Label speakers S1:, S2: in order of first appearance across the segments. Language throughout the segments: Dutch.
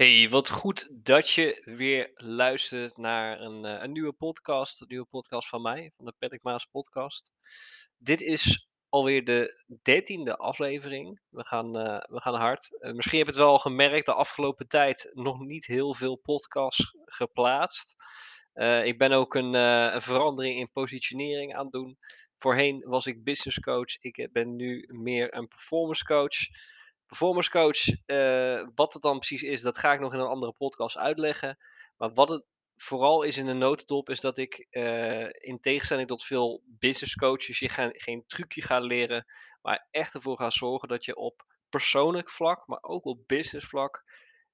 S1: Hey, wat goed dat je weer luistert naar een, eh, een nieuwe podcast. Een nieuwe podcast van mij, van de Patrick Maas podcast. Dit is alweer de dertiende aflevering. We gaan, eh, we gaan hard. Eh, misschien heb je het wel gemerkt, de afgelopen tijd nog niet heel veel podcasts geplaatst. Ik ben ook een, een verandering in positionering aan het doen. Voorheen was ik business coach. Ik ben nu meer een performance coach. Performance coach, eh, wat het dan precies is, dat ga ik nog in een andere podcast uitleggen. Maar wat het vooral is in een notendop, is dat ik eh, in tegenstelling tot veel business coaches je geen, trucje ga leren, maar echt ervoor ga zorgen dat je op persoonlijk vlak, maar ook op business vlak,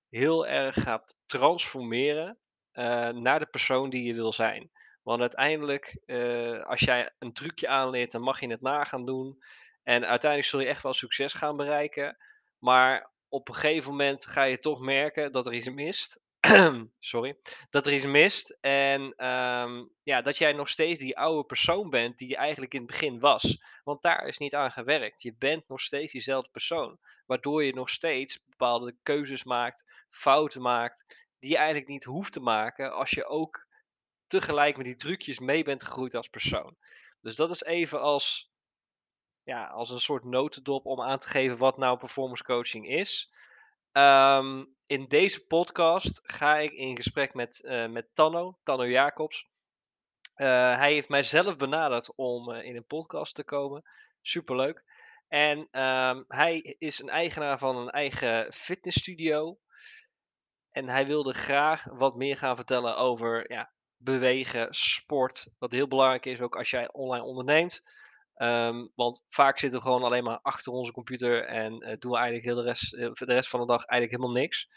S1: heel erg gaat transformeren eh, naar de persoon die je wil zijn. Want uiteindelijk, als jij een trucje aanleert, dan mag je het na gaan doen. En uiteindelijk zul je echt wel succes gaan bereiken. Maar op een gegeven moment ga je toch merken dat er iets mist. Sorry. Dat er iets mist. En ehm, ja, dat jij nog steeds die oude persoon bent die je eigenlijk in het begin was. Want daar is niet aan gewerkt. Je bent nog steeds diezelfde persoon. Waardoor je nog steeds bepaalde keuzes maakt, fouten maakt, die je eigenlijk niet hoeft te maken als je ook tegelijk met die trucjes mee bent gegroeid als persoon. Dus dat is even als ja, als een soort notendop om aan te geven wat nou performance coaching is. Ehm, in deze podcast ga ik in gesprek met, uh, met Tanno, Tanno Jacobs. Uh, hij heeft mij zelf benaderd om uh, in een podcast te komen. Superleuk. En um, hij is een eigenaar van een eigen fitnessstudio. En hij wilde graag wat meer gaan vertellen over ja, bewegen, sport. Wat heel belangrijk is ook als jij online onderneemt. Um, want vaak zitten we gewoon alleen maar achter onze computer en uh, doen we eigenlijk heel de, rest, de rest van de dag eigenlijk helemaal niks.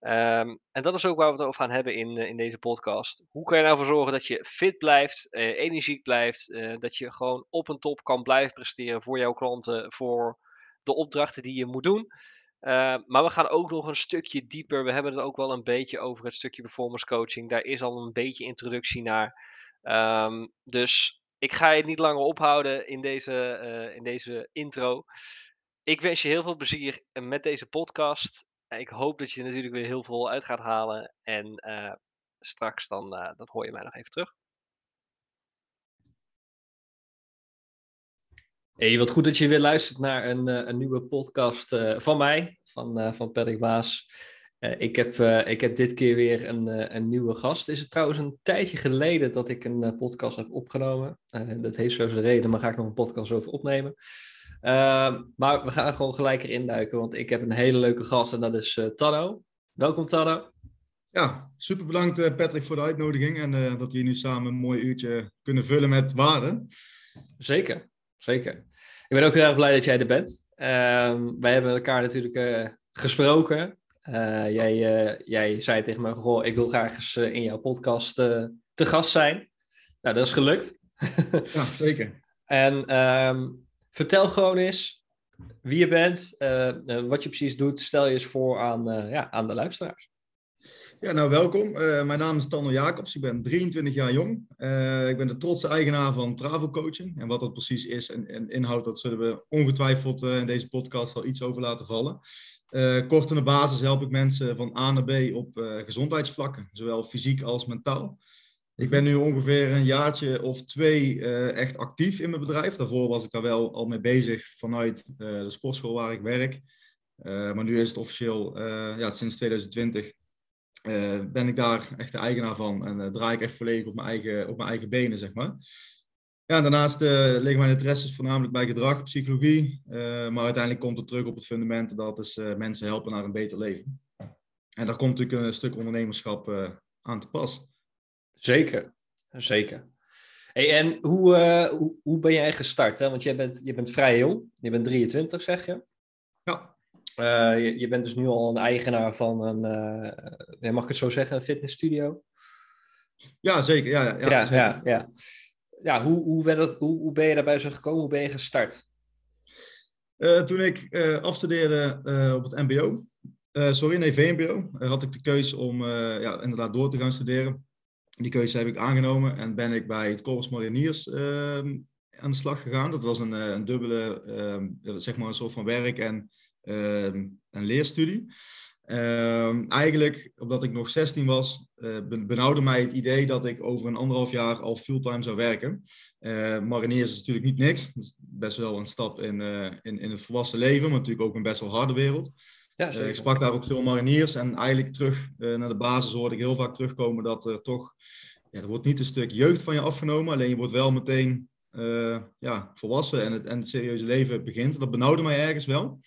S1: Um, en dat is ook waar we het over gaan hebben in, uh, in deze podcast. Hoe kan je nou ervoor zorgen dat je fit blijft, energiek blijft, dat je gewoon op een top kan blijven presteren voor jouw klanten, voor de opdrachten die je moet doen. Uh, maar we gaan ook nog een stukje dieper. We hebben het ook wel een beetje over het stukje performance coaching. Daar is al een beetje introductie naar. Dus ik ga je niet langer ophouden in deze, uh, in deze intro. Ik wens je heel veel plezier met deze podcast. Ik hoop dat je er natuurlijk weer heel veel uit gaat halen. En straks dan, dan hoor je mij nog even terug. Hey, wat goed dat je weer luistert naar een, een nieuwe podcast van mij, van, van Patrick Baas. Uh, ik, heb, uh, ik heb dit keer weer een, uh, een nieuwe gast. Is het trouwens een tijdje geleden dat ik een podcast heb opgenomen. dat heeft zo zijn reden, maar ga ik nog een podcast over opnemen. maar we gaan gewoon gelijk erin duiken, want ik heb een hele leuke gast en dat is Tanno. Welkom Tanno.
S2: Ja, super bedankt Patrick voor de uitnodiging en dat we hier nu samen een mooi uurtje kunnen vullen met waarde.
S1: Zeker, zeker. Ik ben ook heel erg blij dat jij er bent. Ehm, wij hebben elkaar natuurlijk gesproken uh, jij, uh, jij zei tegen me, goh, ik wil graag eens uh, in jouw podcast te gast zijn. Nou, dat is gelukt.
S2: ja, zeker.
S1: en um, vertel gewoon eens wie je bent, wat je precies doet. Stel je eens voor aan, ja, aan de luisteraars.
S2: Ja, nou welkom. mijn naam is Tanno Jacobs. Ik ben 23 jaar jong. ik ben de trotse eigenaar van Travo Coaching. En wat dat precies is en, en inhoudt, dat zullen we ongetwijfeld in deze podcast wel iets over laten vallen. Uh, kort in de basis help ik mensen van A naar B op uh, gezondheidsvlakken, zowel fysiek als mentaal. Ik ben nu ongeveer een jaartje of twee uh, echt actief in mijn bedrijf. Daarvoor was ik daar wel al mee bezig vanuit de sportschool waar ik werk. maar nu is het officieel, ja, sinds 2020 ben ik daar echt de eigenaar van en draai ik echt volledig op mijn eigen, op mijn eigen benen, zeg maar. Ja, daarnaast uh, liggen mijn interesses voornamelijk bij gedrag, psychologie. Uh, maar uiteindelijk komt het terug op het fundament dat is uh, mensen helpen naar een beter leven. En daar komt natuurlijk een stuk ondernemerschap aan te pas.
S1: Zeker, zeker. Hey, en hoe, hoe, hoe, ben jij gestart? Hè? Want je bent, je bent vrij jong, je bent 23 zeg je.
S2: Ja.
S1: Je, je, bent dus nu al een eigenaar van een, mag ik het zo zeggen, een fitnessstudio?
S2: Ja, zeker. Ja, ja,
S1: ja,
S2: zeker.
S1: ja, ja ja, hoe, hoe, ben dat, hoe, hoe ben je daarbij zo gekomen? Hoe ben je gestart?
S2: Uh, toen ik uh, afstudeerde uh, op het MBO, sorry, nee, VMBO, had ik de keuze om ja, inderdaad door te gaan studeren. Die keuze heb ik aangenomen en ben ik bij het Corps Mariniers ehm, aan de slag gegaan. Dat was een, een dubbele, ehm, zeg maar een soort van werk en ehm, een leerstudie. Ehm, eigenlijk, omdat ik nog 16 was, uh, benauwde mij het idee dat ik over een anderhalf jaar al fulltime zou werken. Uh, mariniers is natuurlijk niet niks. Dat is best wel een stap in, uh, in, in het volwassen leven, maar natuurlijk ook een best wel harde wereld. Ja, ik sprak daar ook veel mariniers en eigenlijk terug naar de basis hoorde ik heel vaak terugkomen dat er toch, ja, er wordt niet een stuk jeugd van je afgenomen, alleen je wordt wel meteen ja, volwassen en het, en het serieuze leven begint. Dat benauwde mij ergens wel.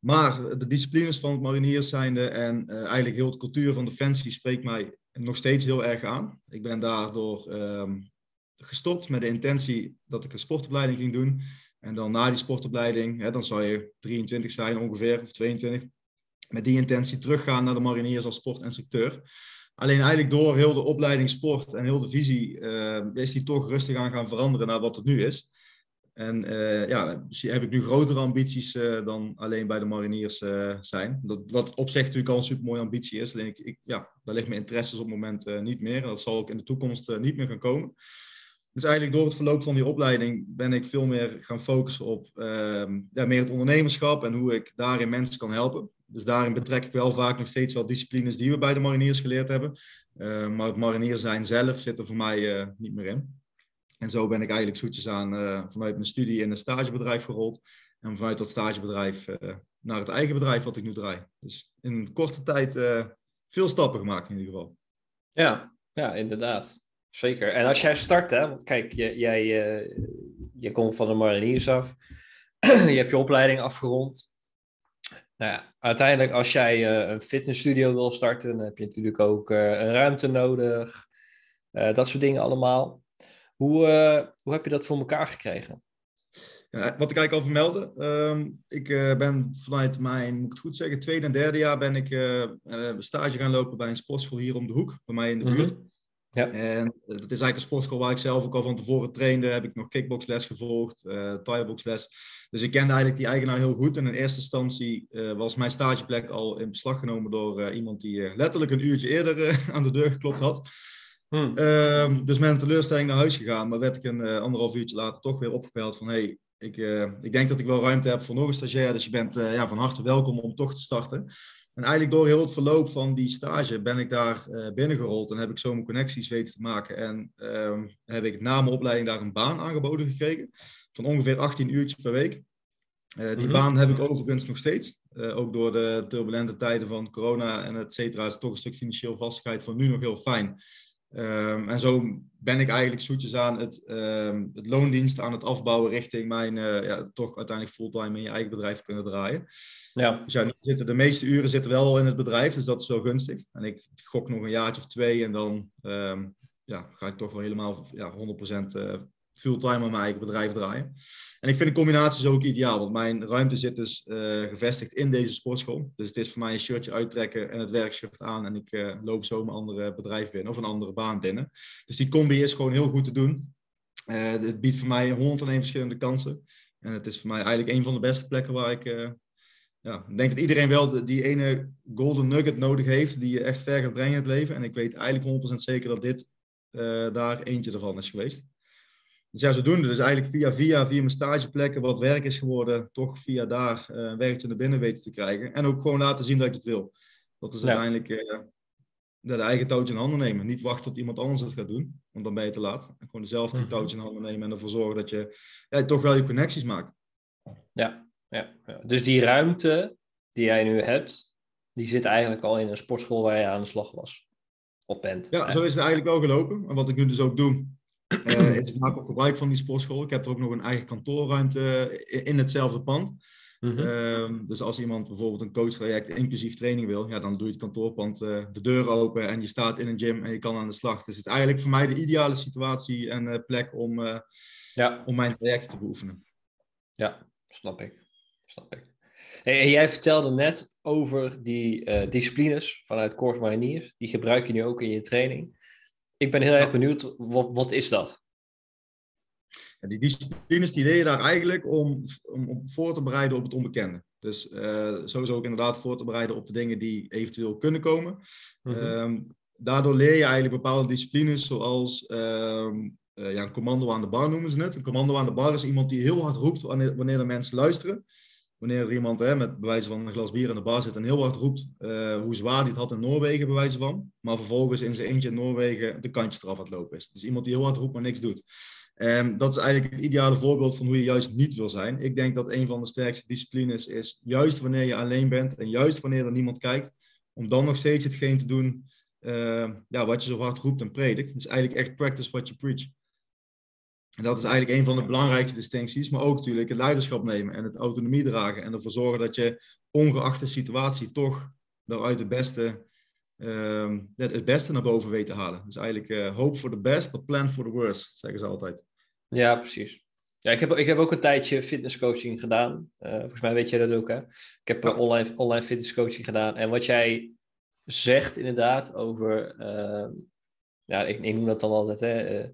S2: Maar de disciplines van het mariniers zijnde en uh, eigenlijk heel de cultuur van Defensie spreekt mij nog steeds heel erg aan. Ik ben daardoor um, gestopt met de intentie dat ik een sportopleiding ging doen. En dan na die sportopleiding, hè, dan zou je 23 zijn ongeveer, of 22, met die intentie teruggaan naar de mariniers als sportinstructeur. Alleen eigenlijk door heel de opleiding sport en heel de visie uh, is die toch rustig aan gaan veranderen naar wat het nu is. En uh, ja, heb ik nu grotere ambities uh, dan alleen bij de mariniers uh, zijn. Dat, wat op zich natuurlijk al een supermooie ambitie is. Alleen ik, ik ja, daar ligt mijn interesses op het moment niet meer. En dat zal ook in de toekomst niet meer gaan komen. Dus eigenlijk door het verloop van die opleiding ben ik veel meer gaan focussen op ehm, ja, meer het ondernemerschap en hoe ik daarin mensen kan helpen. Dus daarin betrek ik wel vaak nog steeds wel disciplines die we bij de mariniers geleerd hebben. maar het marinier zijn zelf zit er voor mij niet meer in. En zo ben ik eigenlijk zoetjes aan uh, vanuit mijn studie in een stagebedrijf gerold. En vanuit dat stagebedrijf uh, naar het eigen bedrijf wat ik nu draai. Dus in korte tijd uh, veel stappen gemaakt in ieder geval.
S1: Ja, ja inderdaad. Zeker. En als jij start, hè, want kijk, jij, jij je komt van de mariniers af. je hebt je opleiding afgerond. Nou ja, uiteindelijk als jij een fitnessstudio wil starten, dan heb je natuurlijk ook een ruimte nodig. dat soort dingen allemaal. Hoe, uh, hoe heb je dat voor elkaar gekregen?
S2: Ja, wat ik eigenlijk al vermeldde, uh, ik uh, ben vanuit mijn, moet ik het goed zeggen, tweede en derde jaar ben ik uh, stage gaan lopen bij een sportschool hier om de hoek, bij mij in de buurt. Mm -hmm. Ja. En dat is eigenlijk een sportschool waar ik zelf ook al van tevoren trainde. Heb ik nog kickboxles gevolgd, uh, thaiboxles. Dus ik kende eigenlijk die eigenaar heel goed. En in eerste instantie uh, was mijn stageplek al in beslag genomen door uh, iemand die letterlijk een uurtje eerder aan de deur geklopt had. Hmm. Uh, dus met een teleurstelling naar huis gegaan, maar werd ik een uh, anderhalf uurtje later toch weer opgebeld van hey, ik, uh, ik denk dat ik wel ruimte heb voor nog een stagiair, dus je bent uh, ja, van harte welkom om toch te starten. En eigenlijk door heel het verloop van die stage ben ik daar binnengerold en heb ik zo mijn connecties weten te maken. En ehm, heb ik na mijn opleiding daar een baan aangeboden gekregen van ongeveer 18 uurtjes per week. die mm-hmm. baan heb ik overigens nog steeds. ook door de turbulente tijden van corona en et cetera is toch een stuk financieel vastigheid van nu nog heel fijn. Um, en zo ben ik eigenlijk zoetjes aan het, um, het loondienst aan het afbouwen richting mijn uh, ja, toch uiteindelijk fulltime in je eigen bedrijf kunnen draaien. Ja. Dus ja, zitten, de meeste uren zitten wel in het bedrijf, dus dat is wel gunstig. En ik gok nog een jaartje of twee en dan um, ja, ga ik toch wel helemaal ja, 100% uh, fulltime aan mijn eigen bedrijf draaien. En ik vind de combinatie zo ook ideaal, want mijn ruimte zit dus uh, gevestigd in deze sportschool. Dus het is voor mij een shirtje uittrekken en het werkshirt aan en ik uh, loop zo mijn andere bedrijf binnen of een andere baan binnen. Dus die combi is gewoon heel goed te doen. Uh, het biedt voor mij 101 verschillende kansen. En het is voor mij eigenlijk een van de beste plekken waar ik ja, ik denk dat iedereen wel die ene golden nugget nodig heeft die je echt ver gaat brengen in het leven. En ik weet eigenlijk 100% zeker dat dit daar eentje ervan is geweest. Dus ja, zodoende. Dus eigenlijk via via, via mijn stageplekken, wat werk is geworden, toch via daar uh, een werkje naar binnen weten te krijgen. En ook gewoon laten zien dat je het wil. Dat is uiteindelijk uh, de eigen touwtje in handen nemen. Niet wachten tot iemand anders het gaat doen, want dan ben je te laat. En gewoon zelf die mhm. touwtje in handen nemen en ervoor zorgen dat je ja, toch wel je connecties maakt.
S1: Ja, ja, ja, dus die ruimte die jij nu hebt, die zit eigenlijk al in een sportschool waar je aan de slag was. Of bent.
S2: Ja, zo is het eigenlijk wel gelopen. En wat ik nu dus ook doe, uh, maak ook gebruik van die sportschool. Ik heb er ook nog een eigen kantoorruimte in hetzelfde pand. Mm -hmm. dus als iemand bijvoorbeeld een coachtraject inclusief training wil, ja, dan doe je het kantoorpand uh, de deur open en je staat in een gym en je kan aan de slag. Dus het is eigenlijk voor mij de ideale situatie en uh, plek om, ja. om mijn traject te beoefenen.
S1: Ja, snap ik. Snap ik. En jij vertelde net over die disciplines vanuit Corps Mariniers. Die gebruik je nu ook in je training. Ik ben heel erg benieuwd, wat, wat is dat?
S2: Ja, die disciplines die leer je daar eigenlijk om, om, om, voor te bereiden op het onbekende. Dus uh, sowieso ook inderdaad voor te bereiden op de dingen die eventueel kunnen komen. Mm -hmm. daardoor leer je eigenlijk bepaalde disciplines zoals um, uh, ja, een commando aan de bar noemen ze het. Een commando aan de bar is iemand die heel hard roept wanneer, wanneer de mensen luisteren. Wanneer er iemand hè, met bewijzen van een glas bier in de bar zit en heel hard roept uh, hoe zwaar hij het had in Noorwegen, bewijzen van, maar vervolgens in zijn eentje in Noorwegen de kantjes eraf aan het lopen is. Dus iemand die heel hard roept, maar niks doet. Um, dat is eigenlijk het ideale voorbeeld van hoe je juist niet wil zijn. Ik denk dat een van de sterkste disciplines is, juist wanneer je alleen bent en juist wanneer er niemand kijkt, om dan nog steeds hetgeen te doen uh, ja, wat je zo hard roept en predikt. Dus eigenlijk echt practice what you preach. En dat is eigenlijk een van de belangrijkste distincties, maar ook natuurlijk het leiderschap nemen en het autonomie dragen en ervoor zorgen dat je ongeacht de situatie toch daaruit het beste, uh, het beste naar boven weet te halen. Dus eigenlijk uh, hope for the best, but plan for the worst, zeggen ze altijd.
S1: Ja, precies. Ja, ik heb, ik heb ook een tijdje fitnesscoaching gedaan. Uh, volgens mij weet jij dat ook, hè? Ik heb ja. online, online fitnesscoaching gedaan. En wat jij zegt inderdaad over... Uh, ja, ik, ik, noem dat dan altijd, hè?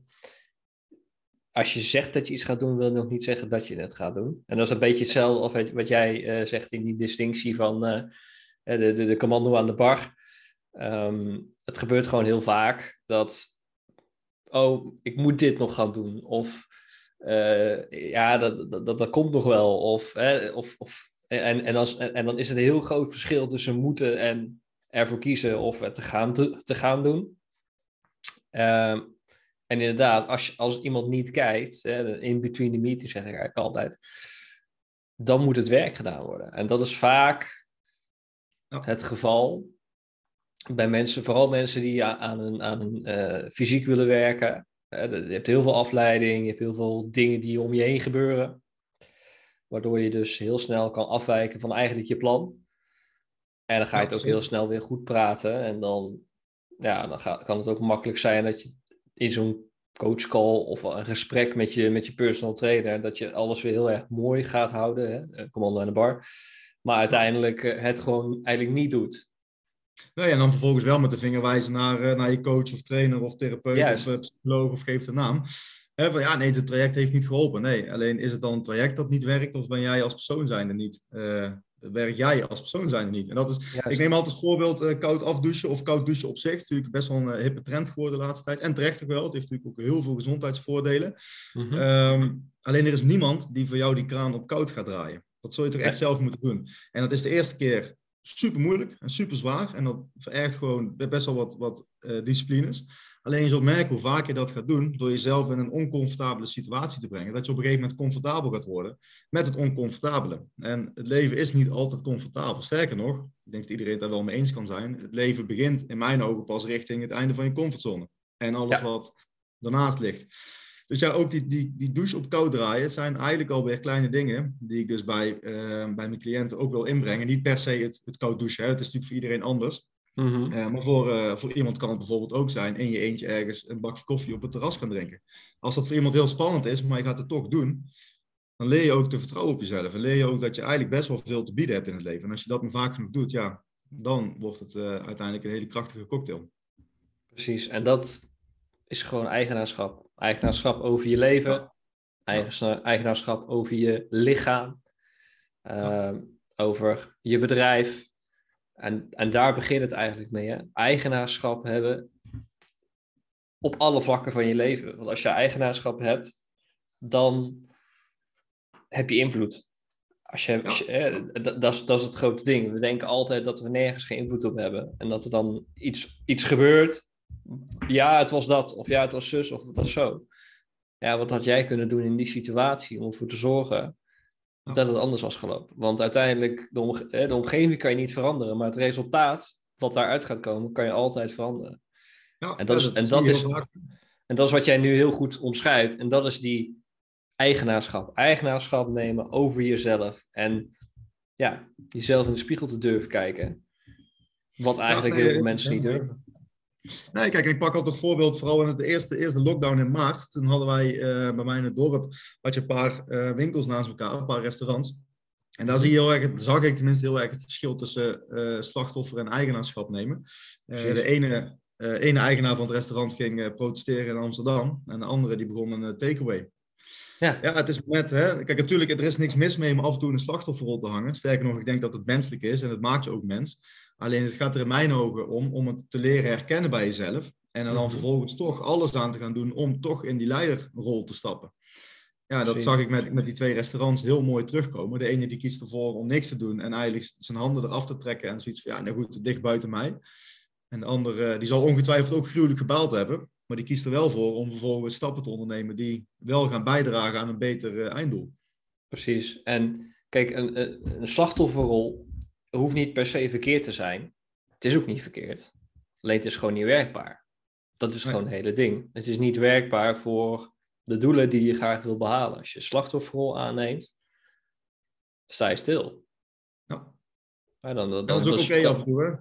S1: Als je zegt dat je iets gaat doen, wil nog niet zeggen dat je het gaat doen. En dat is een beetje hetzelfde of wat jij uh, zegt in die distinctie van uh, de, de, de commando aan de bar. Um, het gebeurt gewoon heel vaak dat, oh, ik moet dit nog gaan doen. Of ja, dat, dat, dat, komt nog wel. Of, of, of, en, en, als, en, en dan is het een heel groot verschil tussen moeten en ervoor kiezen of het te gaan, te, te gaan doen. Um, en inderdaad, als, als iemand niet kijkt, in between the meetings zeg ik eigenlijk altijd, dan moet het werk gedaan worden. En dat is vaak ja. het geval bij mensen, vooral mensen die aan een, aan een uh, fysiek willen werken. je hebt heel veel afleiding, je hebt heel veel dingen die om je heen gebeuren. Waardoor je dus heel snel kan afwijken van eigenlijk je plan. En dan ga je het ook heel snel weer goed praten. En dan, ja, dan ga, kan het ook makkelijk zijn dat je in zo'n coachcall of een gesprek met je, met je personal trainer, dat je alles weer heel erg mooi gaat houden, hè? Eh, commando aan de bar, maar uiteindelijk eh, het gewoon eigenlijk niet doet.
S2: Nou ja, en dan vervolgens wel met de vinger wijzen naar, eh, naar je coach of trainer of therapeut Juist. of psycholoog of geef de naam. He, van ja, nee, het traject heeft niet geholpen. Nee, alleen is het dan een traject dat niet werkt of ben jij als persoon zijnde niet? Uh, werk jij als persoon zijn er niet. En dat is, ik neem altijd als voorbeeld uh, koud afdouchen of koud douchen op zich. Het is natuurlijk best wel een uh, hippe trend geworden de laatste tijd. En terecht ook wel. Het heeft natuurlijk ook heel veel gezondheidsvoordelen. Mm -hmm. um, alleen er is niemand die voor jou die kraan op koud gaat draaien. Dat zul je toch echt zelf moeten doen. En dat is de eerste keer super moeilijk en super zwaar. En dat verergt gewoon best wel wat, wat uh, disciplines. Alleen je zult merken hoe vaak je dat gaat doen, door jezelf in een oncomfortabele situatie te brengen. Dat je op een gegeven moment comfortabel gaat worden met het oncomfortabele. En het leven is niet altijd comfortabel. Sterker nog, ik denk dat iedereen het daar wel mee eens kan zijn. Het leven begint in mijn ogen pas richting het einde van je comfortzone. En alles ja. wat daarnaast ligt. Dus ja, ook die, die, die douche op koud draaien, het zijn eigenlijk alweer kleine dingen die ik dus bij, uh, bij mijn cliënten ook wil inbrengen. Niet per se het, het koud douchen, hè. het is natuurlijk voor iedereen anders. Mm -hmm. uh, maar voor, uh, voor iemand kan het bijvoorbeeld ook zijn in je eentje ergens een bakje koffie op het terras gaan drinken. Als dat voor iemand heel spannend is, maar je gaat het toch doen, dan leer je ook te vertrouwen op jezelf. En leer je ook dat je eigenlijk best wel veel te bieden hebt in het leven. En als je dat maar vaak genoeg doet, ja, dan wordt het uh, uiteindelijk een hele krachtige cocktail.
S1: Precies, en dat is gewoon eigenaarschap. Eigenaarschap over je leven, eigenaarschap over je lichaam, uh, over je bedrijf. En, en daar begint het eigenlijk mee. Hè? Eigenaarschap hebben op alle vlakken van je leven. Want als je eigenaarschap hebt, dan heb je invloed. Als je, als je, dat, dat, is, dat is het grote ding. We denken altijd dat we nergens geen invloed op hebben. En dat er dan iets, iets gebeurt ja, het was dat, of ja, het was zus, of het was zo. Ja, wat had jij kunnen doen in die situatie om ervoor te zorgen dat het anders was gelopen? Want uiteindelijk, de, omge de omgeving kan je niet veranderen, maar het resultaat wat daaruit gaat komen, kan je altijd veranderen. Ja, en dat, is, en, dat is, en dat is wat jij nu heel goed omschrijft. En dat is die eigenaarschap. Eigenaarschap nemen over jezelf. En ja, jezelf in de spiegel te durven kijken. Wat eigenlijk ja, nee, heel veel mensen niet durven.
S2: Nee, kijk, ik pak altijd een voorbeeld, vooral in het eerste, eerste lockdown in maart. Toen hadden wij uh, bij mij in het dorp had je een paar uh, winkels naast elkaar, een paar restaurants. En daar zie je heel erg, zag ik tenminste heel erg het verschil tussen uh, slachtoffer en eigenaarschap nemen. de ene, ene eigenaar van het restaurant ging protesteren in Amsterdam en de andere die begon een takeaway. Ja. ja, het is net, hè, kijk, natuurlijk, er is niks mis mee om af en toe een slachtofferrol te hangen. Sterker nog, ik denk dat het menselijk is en het maakt je ook mens. Alleen het gaat er in mijn ogen om, om het te leren herkennen bij jezelf. En er dan mhm. vervolgens toch alles aan te gaan doen om toch in die leiderrol te stappen. Ja, dat zag ik met, met die twee restaurants heel mooi terugkomen. De ene die kiest ervoor om niks te doen en eigenlijk zijn handen eraf te trekken en zoiets van, ja, nou goed, dicht buiten mij. En de andere, die zal ongetwijfeld ook gruwelijk gebaald hebben, maar die kiest er wel voor om vervolgens stappen te ondernemen die wel gaan bijdragen aan een beter eh, einddoel.
S1: Precies. En kijk, een, een, slachtofferrol hoeft niet per se verkeerd te zijn. Het is ook niet verkeerd. Alleen het is gewoon niet werkbaar. Dat is
S2: Nee.
S1: gewoon het hele ding. Het is niet werkbaar voor de doelen die je graag wil behalen. Als je slachtofferrol aanneemt, sta je stil.
S2: Ja.
S1: Ja, dan, dan,
S2: dat is ook oké
S1: dan-
S2: af en toe, hè?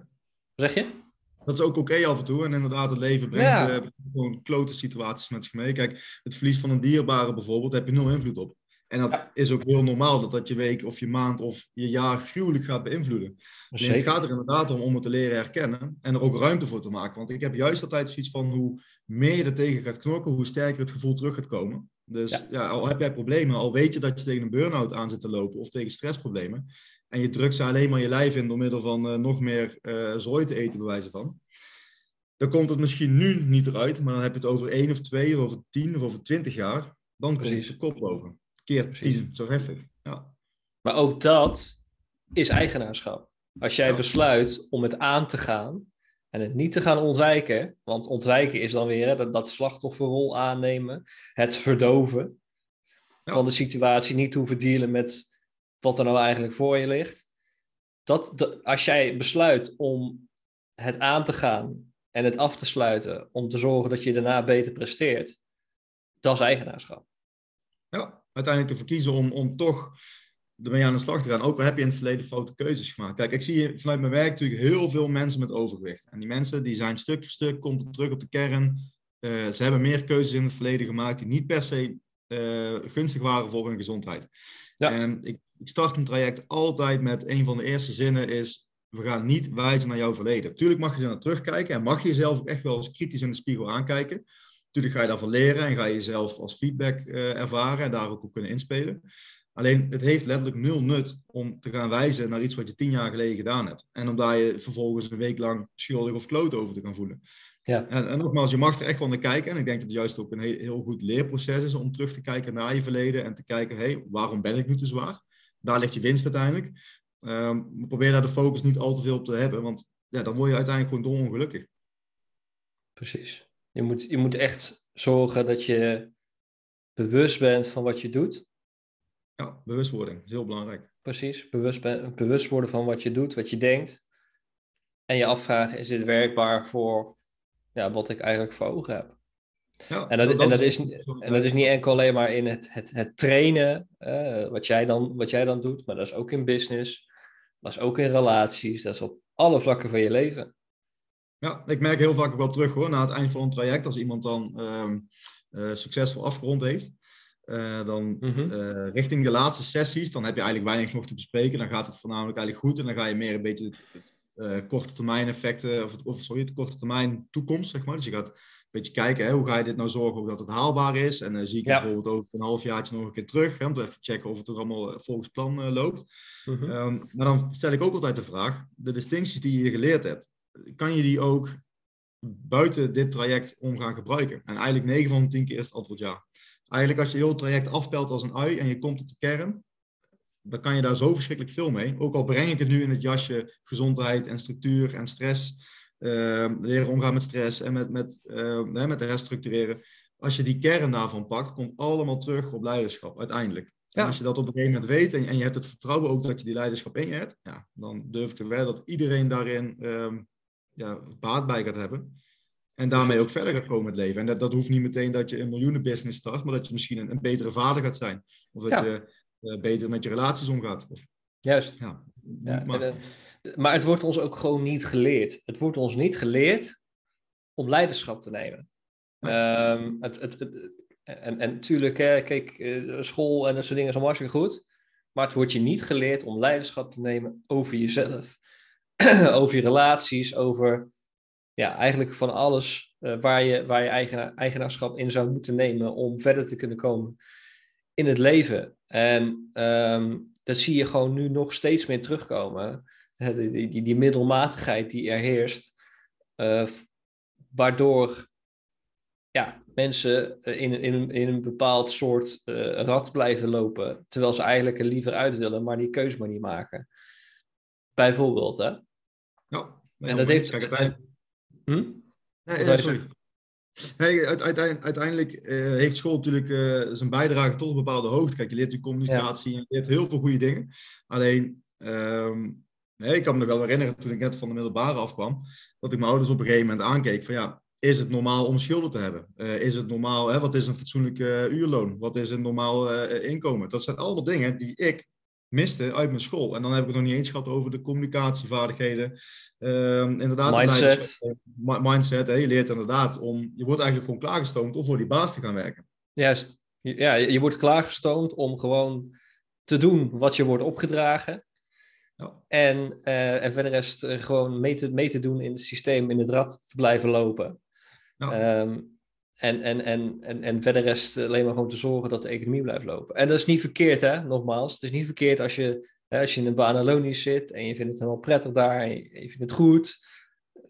S1: Zeg je?
S2: Dat is ook oké af en toe. En inderdaad, het leven brengt
S1: Ja.
S2: eh, gewoon klote situaties met zich mee. Kijk, het verlies van een dierbare bijvoorbeeld, daar heb je nul invloed op. En dat
S1: Ja.
S2: is ook heel normaal dat dat je week of je maand of je jaar gruwelijk gaat beïnvloeden. Het gaat er inderdaad om om het te leren herkennen en er ook ruimte voor te maken. Want ik heb juist altijd zoiets van hoe meer je er tegen gaat knokken, hoe sterker het gevoel terug gaat komen. Dus
S1: Ja.
S2: ja. al heb jij problemen, al weet je dat je tegen een burn-out aan zit te lopen of tegen stressproblemen. En je drukt ze alleen maar je lijf in door middel van eh, nog meer eh zooi te eten, bij wijze van. Dan komt het misschien nu niet eruit, maar dan heb je het over één of twee of over tien of over twintig jaar. Dan komt
S1: Precies.
S2: het de kop boven. Keer
S1: Precies.
S2: tien, zo heftig. Ja.
S1: Maar ook dat is eigenaarschap. Als jij
S2: Ja.
S1: besluit om het aan te gaan en het niet te gaan ontwijken, want ontwijken is dan weer hè, dat, dat slachtofferrol aannemen, het verdoven
S2: Ja.
S1: van de situatie, niet hoeven dealen met wat er nou eigenlijk voor je ligt. Dat, dat- als jij besluit om het aan te gaan en het af te sluiten, om te zorgen dat je daarna beter presteert, dat is eigenaarschap.
S2: ja, uiteindelijk te verkiezen om, om toch ermee aan de slag te gaan. Ook al heb je in het verleden foute keuzes gemaakt. Kijk, ik zie vanuit mijn werk natuurlijk heel veel mensen met overgewicht. En die mensen die zijn stuk voor stuk, komt terug op de kern. Eh, ze hebben meer keuzes in het verleden gemaakt die niet per se eh, gunstig waren voor hun gezondheid.
S1: Ja.
S2: En ik, ik start een traject altijd met een van de eerste zinnen is, we gaan niet wijzen naar jouw verleden. Tuurlijk mag je er naar terugkijken en mag je jezelf ook echt wel eens kritisch in de spiegel aankijken. Natuurlijk ga je daarvan leren en ga je jezelf als feedback eh, ervaren en daar ook op kunnen inspelen. Alleen het heeft letterlijk nul nut om te gaan wijzen naar iets wat je tien jaar geleden gedaan hebt. En om daar je vervolgens een week lang schuldig of kloot over te gaan voelen.
S1: Ja.
S2: En, en nogmaals, je mag er echt wel naar kijken. En ik denk dat het juist ook een heel, heel goed leerproces is om terug te kijken naar je verleden en te kijken, hé, hey, waarom ben ik nu te zwaar? Daar ligt je winst uiteindelijk. Ehm, probeer daar de focus niet al te veel op te hebben, want ja, dan word je uiteindelijk gewoon dolongelukkig.
S1: Precies. Je moet, je moet echt zorgen dat je bewust bent van wat je doet.
S2: Ja, bewustwording is heel belangrijk.
S1: Precies. Bewust, ben, bewust worden van wat je doet, wat je denkt. En je afvragen, is dit werkbaar voor ja, wat ik eigenlijk voor ogen heb?
S2: Ja,
S1: En dat, en dat, is, en dat is niet enkel alleen maar in het, het, het trainen, eh, wat, jij dan, wat jij dan doet, maar dat is ook in business. Dat is ook in relaties. Dat is op alle vlakken van je leven.
S2: Ja, ik merk heel vaak ook wel terug hoor, na het eind van een traject, als iemand dan ehm, eh, succesvol afgerond heeft, eh, dan
S1: Mhm.
S2: richting de laatste sessies, dan heb je eigenlijk weinig nog te bespreken. Dan gaat het voornamelijk eigenlijk goed en dan ga je meer een beetje korte termijn effecten, of, sorry, de korte termijn toekomst, zeg maar. Dus je gaat beetje kijken, hè, hoe ga je dit nou zorgen ook dat het haalbaar is. En dan zie ik je
S1: Ja.
S2: bijvoorbeeld over een halfjaartje nog een keer terug, hè, om te even checken of het ook allemaal eh, volgens plan eh, loopt.
S1: Mhm.
S2: Ehm, maar dan stel ik ook altijd de vraag: de distincties die je geleerd hebt, kan je die ook buiten dit traject om gaan gebruiken? En eigenlijk 9 van de 10 keer is het antwoord ja. Eigenlijk als je heel het traject afpelt als een ui en je komt tot de kern, dan kan je daar zo verschrikkelijk veel mee. Ook al breng ik het nu in het jasje gezondheid en structuur en stress, leren omgaan met stress en met, met, ehm, met herstructureren. Als je die kern daarvan pakt, komt allemaal terug op leiderschap uiteindelijk. En als je dat op een gegeven moment weet en, en je hebt het vertrouwen ook dat je die leiderschap in je hebt, ja, dan durf ik te wedden dat iedereen daarin ehm, ja, baat bij gaat hebben. En daarmee ook verder gaat komen met leven. En dat, dat hoeft niet meteen dat je een miljoenenbusiness start, maar dat je misschien een, een betere vader gaat zijn. Of dat
S1: Ja.
S2: je eh, beter met je relaties omgaat. Of,
S1: Juist.
S2: ja,
S1: Ja,
S2: maar,
S1: en, maar het wordt ons ook gewoon niet geleerd. Het wordt ons niet geleerd om leiderschap te nemen. Ehm, het, het, het- en, en natuurlijk, hè, kijk, eh, school en dat soort dingen is hartstikke goed. Maar het wordt je niet geleerd om leiderschap te nemen over jezelf. over je relaties, over ja, eigenlijk van alles eh, waar je, waar je eigenaar, eigenaarschap in zou moeten nemen om verder te kunnen komen in het leven. En ehm, dat zie je gewoon nu nog steeds meer terugkomen. Die, die, die, die middelmatigheid die er heerst, eh, waardoor ja, mensen eh, in, in, in een bepaald soort uh, rad blijven lopen, terwijl ze eigenlijk er liever uit willen, maar die keus maar niet maken. Bijvoorbeeld, hè?
S2: Ja,
S1: en dat heeft...
S2: uiteindelijk...
S1: Hm?
S2: Nee, sorry. Nee, uiteindelijk, uiteindelijk uh, heeft school natuurlijk uh, zijn bijdrage tot een bepaalde hoogte. Kijk, je leert je communicatie, ja. je leert heel veel goede dingen. Alleen, um, nee, ik kan me nog wel herinneren toen ik net van de middelbare afkwam, dat ik mijn ouders op een gegeven moment aankeek van ja, is het normaal om schulden te hebben? Uh, is het normaal, hè, wat is een fatsoenlijk uurloon? Wat is een normaal inkomen? Dat zijn allemaal dingen die ik miste uit mijn school. En dan heb ik het nog niet eens gehad over de communicatievaardigheden. Um, inderdaad,
S1: mindset.
S2: mindset, hè, je leert inderdaad om, je wordt eigenlijk gewoon klaargestoomd om voor die baas te gaan werken.
S1: Juist. Ja, je wordt klaargestoomd om gewoon te doen wat je wordt opgedragen.
S2: Ja.
S1: En, uh, en verder rest uh, gewoon mee te, mee te doen in het systeem, in het rad te blijven lopen.
S2: Ja.
S1: Um, en, en, en, en, en verder rest alleen maar gewoon te zorgen dat de economie blijft lopen. En dat is niet verkeerd, hè? Nogmaals, het is niet verkeerd als je, als je in een baan zit en je vindt het helemaal prettig daar en je, je vindt het goed.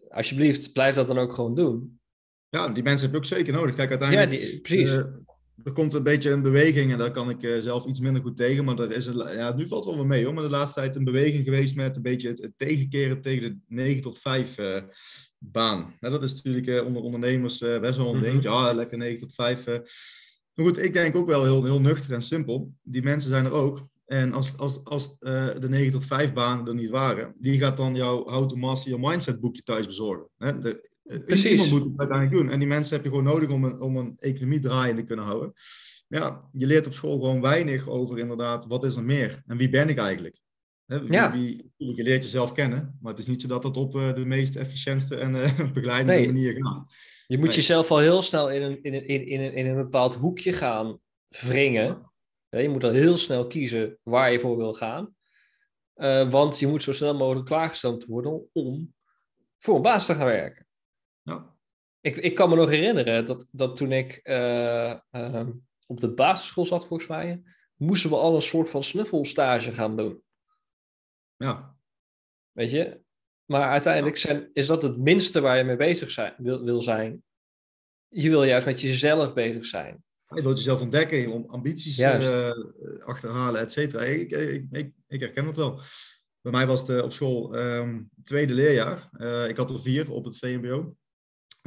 S1: Alsjeblieft, blijf dat dan ook gewoon doen.
S2: Ja, die mensen heb je ook zeker nodig. Kijk, uiteindelijk...
S1: Ja, die, precies. Uh,
S2: er komt een beetje een beweging en daar kan ik uh, zelf iets minder goed tegen. Maar er is ja, nu valt het wel mee hoor. Maar de laatste tijd een beweging geweest met een beetje het, het tegenkeren tegen de 9 tot 5 uh, baan. Nou, dat is natuurlijk uh, onder ondernemers best wel een ding. Ja, lekker 9 tot 5. Maar goed, ik denk ook wel heel, heel nuchter en simpel. Die mensen zijn er ook. En als, als, als de 9 tot 5 baan er niet waren, wie gaat dan jouw How to Master Your Mindset boekje thuis bezorgen? Hè? De,
S1: Precies.
S2: Iemand moet het uiteindelijk doen. En die mensen heb je gewoon nodig om een, om een economie draaiende te kunnen houden. Ja, je leert op school gewoon weinig over inderdaad, wat is er meer? En wie ben ik eigenlijk? He, wie,
S1: Ja.
S2: wie, je leert jezelf kennen, maar het is niet zo dat het op uh, de meest efficiënte en uh, begeleidende
S1: Nee.
S2: manier gaat.
S1: Je moet
S2: Nee.
S1: jezelf al heel snel in een, in een, in, in een, in een bepaald hoekje gaan wringen. Ja, Je moet al heel snel kiezen waar je voor wil gaan. Eh, want je moet zo snel mogelijk klaargestoomd worden om voor een baas te gaan werken. Ik, ik kan me nog herinneren dat, dat toen ik eh, ehm, op de basisschool zat, volgens mij, moesten we al een soort van snuffelstage gaan doen.
S2: ja.
S1: Weet je? Maar uiteindelijk zijn, is dat het minste waar je mee bezig zijn, wil, wil zijn. Je wil juist met jezelf bezig zijn.
S2: Je wilt jezelf ontdekken, om ambities eh, achterhalen, et cetera. Ik, ik, ik, ik herken het wel. Bij mij was het eh, op school ehm, tweede leerjaar. Ik had er vier op het VMBO.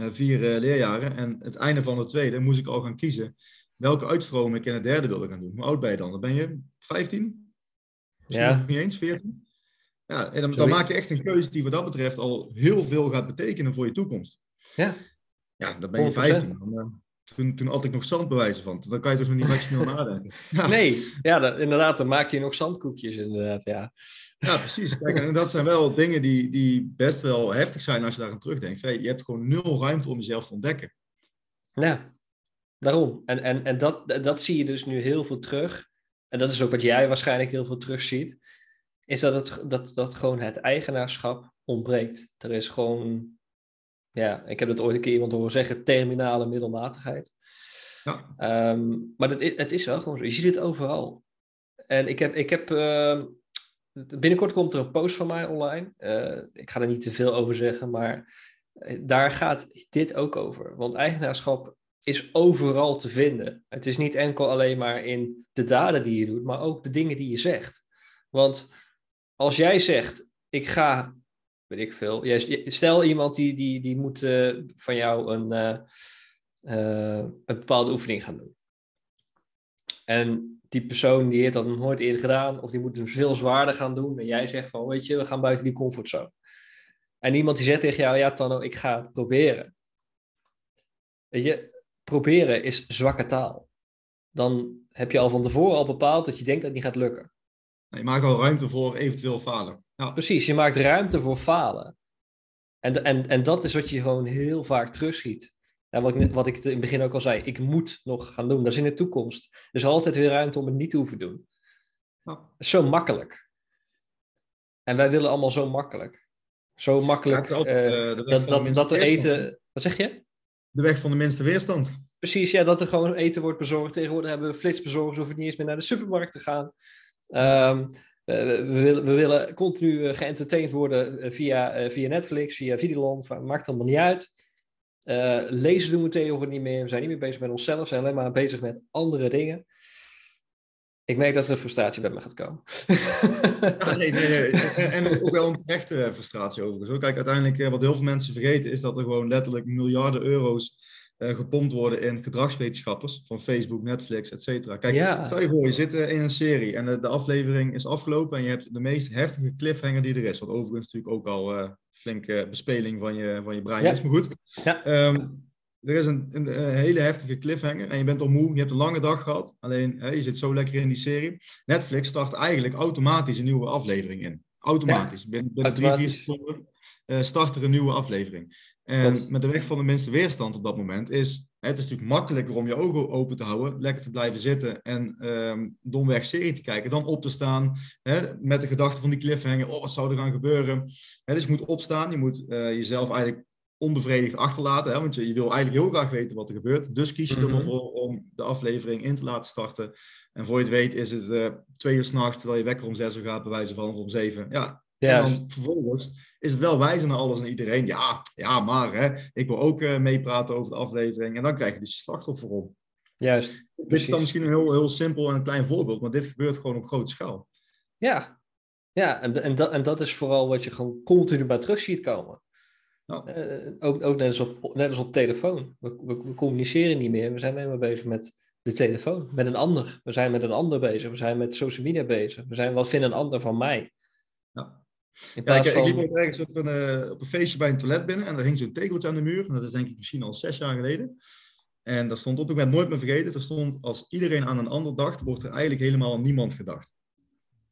S2: Eh, vier eh, leerjaren. En het einde van de tweede moest ik al gaan kiezen welke uitstroom ik in het derde wilde gaan doen. Hoe oud ben je dan? Dan ben je 15? Misschien
S1: Ja.
S2: niet eens 14? Ja, en dan, dan maak je echt een keuze die wat dat betreft al heel veel gaat betekenen voor je toekomst.
S1: Ja.
S2: Ja, dan ben je
S1: 100%.
S2: 15. Dan, eh, toen, toen ik nog zandbewijzen van. Dan kan je toch nog niet snel nadenken. Ja,
S1: Nee, ja, dat, inderdaad, dan maak je nog zandkoekjes, inderdaad, ja.
S2: ja precies. Kijk, en dat zijn wel dingen die, die best wel heftig zijn als je daar aan terugdenkt. Hey, je hebt gewoon nul ruimte om jezelf te ontdekken.
S1: Ja, daarom. En, en, en dat, dat zie je dus nu heel veel terug. En dat is ook wat jij waarschijnlijk heel veel terugziet. Is dat, het, dat, dat gewoon het eigenaarschap ontbreekt. Er is gewoon, ja, ik heb dat ooit een keer iemand horen zeggen, terminale middelmatigheid.
S2: Ja,
S1: Ehm, maar dat is, het is wel gewoon zo. Je ziet het overal. En ik heb, ik heb ehm, binnenkort komt er een post van mij online. Eh, ik ga er niet te veel over zeggen, maar eh, daar gaat dit ook over. Want eigenaarschap is overal te vinden. Het is niet enkel alleen maar in de daden die je doet, maar ook de dingen die je zegt. Want als jij zegt, ik ga, weet ik veel, stel iemand die, die, die moet eh, van jou een, eh, eh, een bepaalde oefening gaan doen. En die persoon die heeft dat nog nooit eerder gedaan, of die moet hem veel zwaarder gaan doen. En jij zegt van, weet je, we gaan buiten die comfortzone. En iemand die zegt tegen jou, ja Tanno, ik ga het proberen. Weet je, proberen is zwakke taal. Dan heb je al van tevoren al bepaald dat je denkt dat het niet gaat lukken.
S2: Je maakt al ruimte voor eventueel falen. Ja,
S1: Precies, je maakt ruimte voor falen. En, en, en dat is wat je gewoon heel vaak terugziet. En wat, ik, wat ik in het begin ook al zei, ik moet nog gaan doen. Dat is in de toekomst. Er is altijd weer ruimte om het niet te hoeven doen.
S2: Ja.
S1: Zo makkelijk. En wij willen allemaal zo makkelijk. Zo
S2: Ja,
S1: makkelijk
S2: altijd,
S1: eh,
S2: eh,
S1: dat, dat, dat er
S2: weerstand.
S1: eten... Wat zeg je?
S2: De weg van de minste weerstand.
S1: Precies, ja, dat er gewoon eten wordt bezorgd. Tegenwoordig hebben we flitsbezorgers, hoeven niet eens meer naar de supermarkt te gaan. Ehm, eh, we, willen, we willen continu eh, geëntertained worden eh, via, eh, via Netflix, via Videoland, maakt allemaal niet uit. Uh, lezen doen we tegenwoordig niet meer. We zijn niet meer bezig met onszelf. We zijn alleen maar bezig met andere dingen. Ik merk dat er frustratie bij me gaat komen.
S2: nee, nee, nee. En, ook wel een terechte frustratie overigens. Kijk, uiteindelijk, wat heel veel mensen vergeten, is dat er gewoon letterlijk miljarden euro's gepompt worden in gedragswetenschappers van Facebook, Netflix, et cetera. Kijk, stel je voor, je zit in een serie en de, aflevering is afgelopen en je hebt de meest heftige cliffhanger die er is. Wat overigens natuurlijk ook al uh, flinke bespeling van je, van je brein is, maar goed. Ja. Ehm, er is een, een, hele heftige cliffhanger en je bent al moe, je hebt een lange dag gehad. Alleen, hè, je zit zo lekker in die serie. Netflix start eigenlijk automatisch een nieuwe aflevering in. Automatisch. Binnen, binnen drie, vier seconden uh, start er een nieuwe aflevering. En met de weg van de minste weerstand op dat moment is... Het is natuurlijk makkelijker om je ogen open te houden, lekker te blijven zitten en um, domweg serie te kijken, dan op te staan hè, met de gedachte van die cliffhanger, oh wat zou er gaan gebeuren. Hè, dus je moet opstaan, je moet uh, jezelf eigenlijk onbevredigd achterlaten. Hè? Want je, je, wil eigenlijk heel graag weten wat er gebeurt. Dus kies je er maar mhm. voor om de aflevering in te laten starten. En voor je het weet is het uh, twee uur s'nachts, terwijl je wekker om zes uur gaat, bij wijze van, of om zeven. Ja, En dan vervolgens is het wel wijzen naar alles en iedereen. Ja, ja maar hè, ik wil ook uh, meepraten over de aflevering. En dan krijg je dus je slachtoffer op.
S1: Juist.
S2: Dit is dan misschien een heel, heel simpel en een klein voorbeeld, maar dit gebeurt gewoon op grote schaal.
S1: Ja, ja en, en, dat, en dat is vooral wat je gewoon continu bij terug ziet komen. Uh, ook ook net, als op, net als op telefoon. We, we, communiceren niet meer. We zijn alleen maar bezig met de telefoon, met een ander. We zijn met een ander bezig. We zijn met social media bezig. We zijn, wat vindt een ander van mij?
S2: Ja. ja ik, ik, liep ook ergens op een, uh, op een feestje bij een toilet binnen en er hing zo'n tegeltje aan de muur. En dat is denk ik misschien al zes jaar geleden. En daar stond op, ik ben het nooit meer vergeten, er stond als iedereen aan een ander dacht, wordt er eigenlijk helemaal niemand gedacht.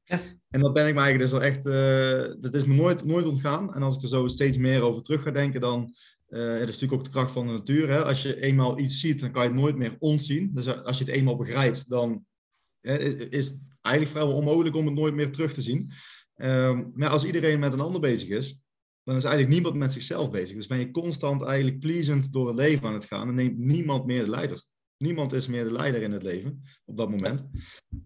S2: Ja. En dat ben ik me eigenlijk dus wel echt, uh, dat is me nooit, nooit ontgaan. En als ik er zo steeds meer over terug ga denken, dan uh, dat is natuurlijk ook de kracht van de natuur. Hè? Als je eenmaal iets ziet, dan kan je het nooit meer ontzien. Dus als je het eenmaal begrijpt, dan is het eigenlijk vrijwel onmogelijk om het nooit meer terug te zien. Uh, maar als iedereen met een ander bezig is, dan is eigenlijk niemand met zichzelf bezig. Dus ben je constant eigenlijk pleasend door het leven aan het gaan en neemt niemand meer de leiders. Niemand is meer de leider in het leven op dat moment.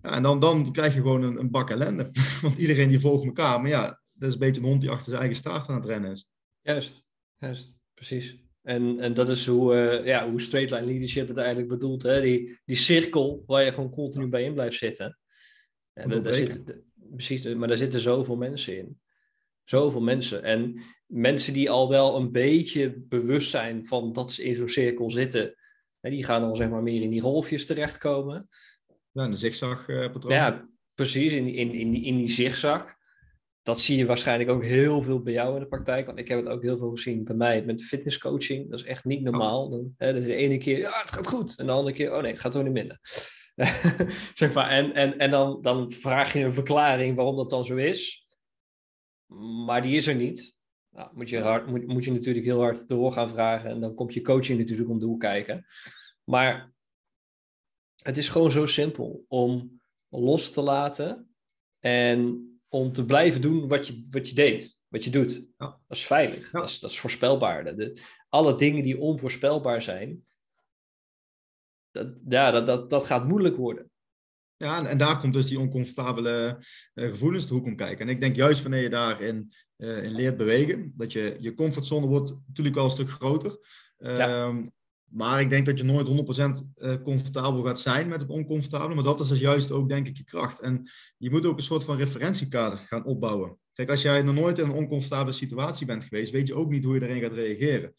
S2: Ja, en dan, dan krijg je gewoon een, een bak ellende. Want iedereen die volgt elkaar. Maar ja, dat is een beetje een hond die achter zijn eigen staart aan het rennen is.
S1: Juist, juist, precies. En, en dat is hoe, uh, ja, hoe straight line leadership het eigenlijk bedoelt. Hè? Die, die cirkel waar je gewoon continu bij in blijft zitten. En daar zit, precies, maar daar zitten zoveel mensen in. Zoveel mensen. En mensen die al wel een beetje bewust zijn van dat ze in zo'n cirkel zitten die gaan dan zeg maar meer in die golfjes terechtkomen.
S2: Ja, een zigzag-patroon.
S1: Ja, precies, in, in, in, in die zigzag. Dat zie je waarschijnlijk ook heel veel bij jou in de praktijk. Want ik heb het ook heel veel gezien bij mij met fitnesscoaching. Dat is echt niet normaal. Dan, hè, de ene keer, ja, het gaat goed. En de andere keer, oh nee, het gaat toch niet minder. zeg maar, en en, en dan, dan vraag je een verklaring waarom dat dan zo is. Maar die is er niet. Nou, moet, je hard, moet, moet je natuurlijk heel hard door gaan vragen en dan komt je coaching natuurlijk om de hoek kijken. Maar het is gewoon zo simpel om los te laten en om te blijven doen wat je, wat je deed, wat je doet. Ja. Dat is veilig, dat, is, dat is voorspelbaar. De, alle dingen die onvoorspelbaar zijn, dat, ja, dat, dat, dat gaat moeilijk worden.
S2: Ja, en, daar komt dus die oncomfortabele uh, gevoelens de hoek om kijken. En ik denk juist wanneer je daarin uh, in leert bewegen, dat je, je comfortzone wordt natuurlijk wel een stuk groter. Ehm, maar ik denk dat je nooit 100% eh, comfortabel gaat zijn met het oncomfortabele. Maar dat is dus juist ook, denk ik, je kracht. En je moet ook een soort van referentiekader gaan opbouwen. Kijk, als jij nog nooit in een oncomfortabele situatie bent geweest, weet je ook niet hoe je erin gaat reageren.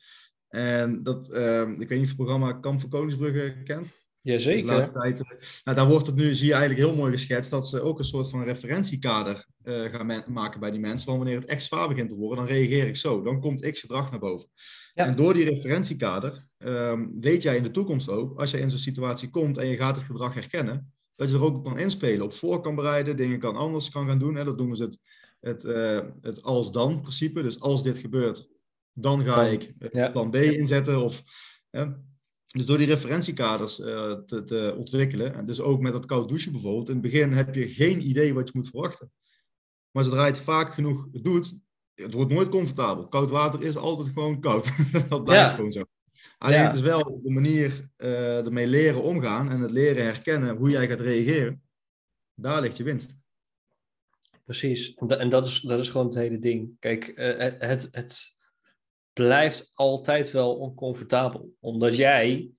S2: En dat, ehm, ik weet niet of het programma Kamp van Koningsbrugge kent.
S1: Jazeker.
S2: Dus tijd, eh, nou, daar wordt het nu, zie je eigenlijk heel mooi geschetst, dat ze ook een soort van referentiekader uh, gaan maken bij die mensen. Van wanneer het echt zwaar begint te worden, dan reageer ik zo. Dan komt x gedrag naar boven. En door die referentiekader um, weet jij in de toekomst ook, als je in zo'n situatie komt en je gaat het gedrag herkennen, dat je er ook op kan inspelen, op voor kan bereiden, dingen kan anders kan gaan doen. Hè. Dat noemen ze het, het, uh, het als-dan principe. Dus als dit gebeurt, dan ga ik plan B inzetten. Of, dus door die referentiekaders uh, te, te, ontwikkelen, en dus ook met dat koud douchen bijvoorbeeld, in het begin heb je geen idee wat je moet verwachten. Maar zodra je het vaak genoeg doet, het wordt nooit comfortabel. Koud water is altijd gewoon koud. dat blijft gewoon zo. Alleen het is wel de manier uh, ermee leren omgaan en het leren herkennen hoe jij gaat reageren. Daar ligt je winst.
S1: Precies. En dat is, dat is gewoon het hele ding. Kijk, uh, het, het, blijft altijd wel oncomfortabel. Omdat jij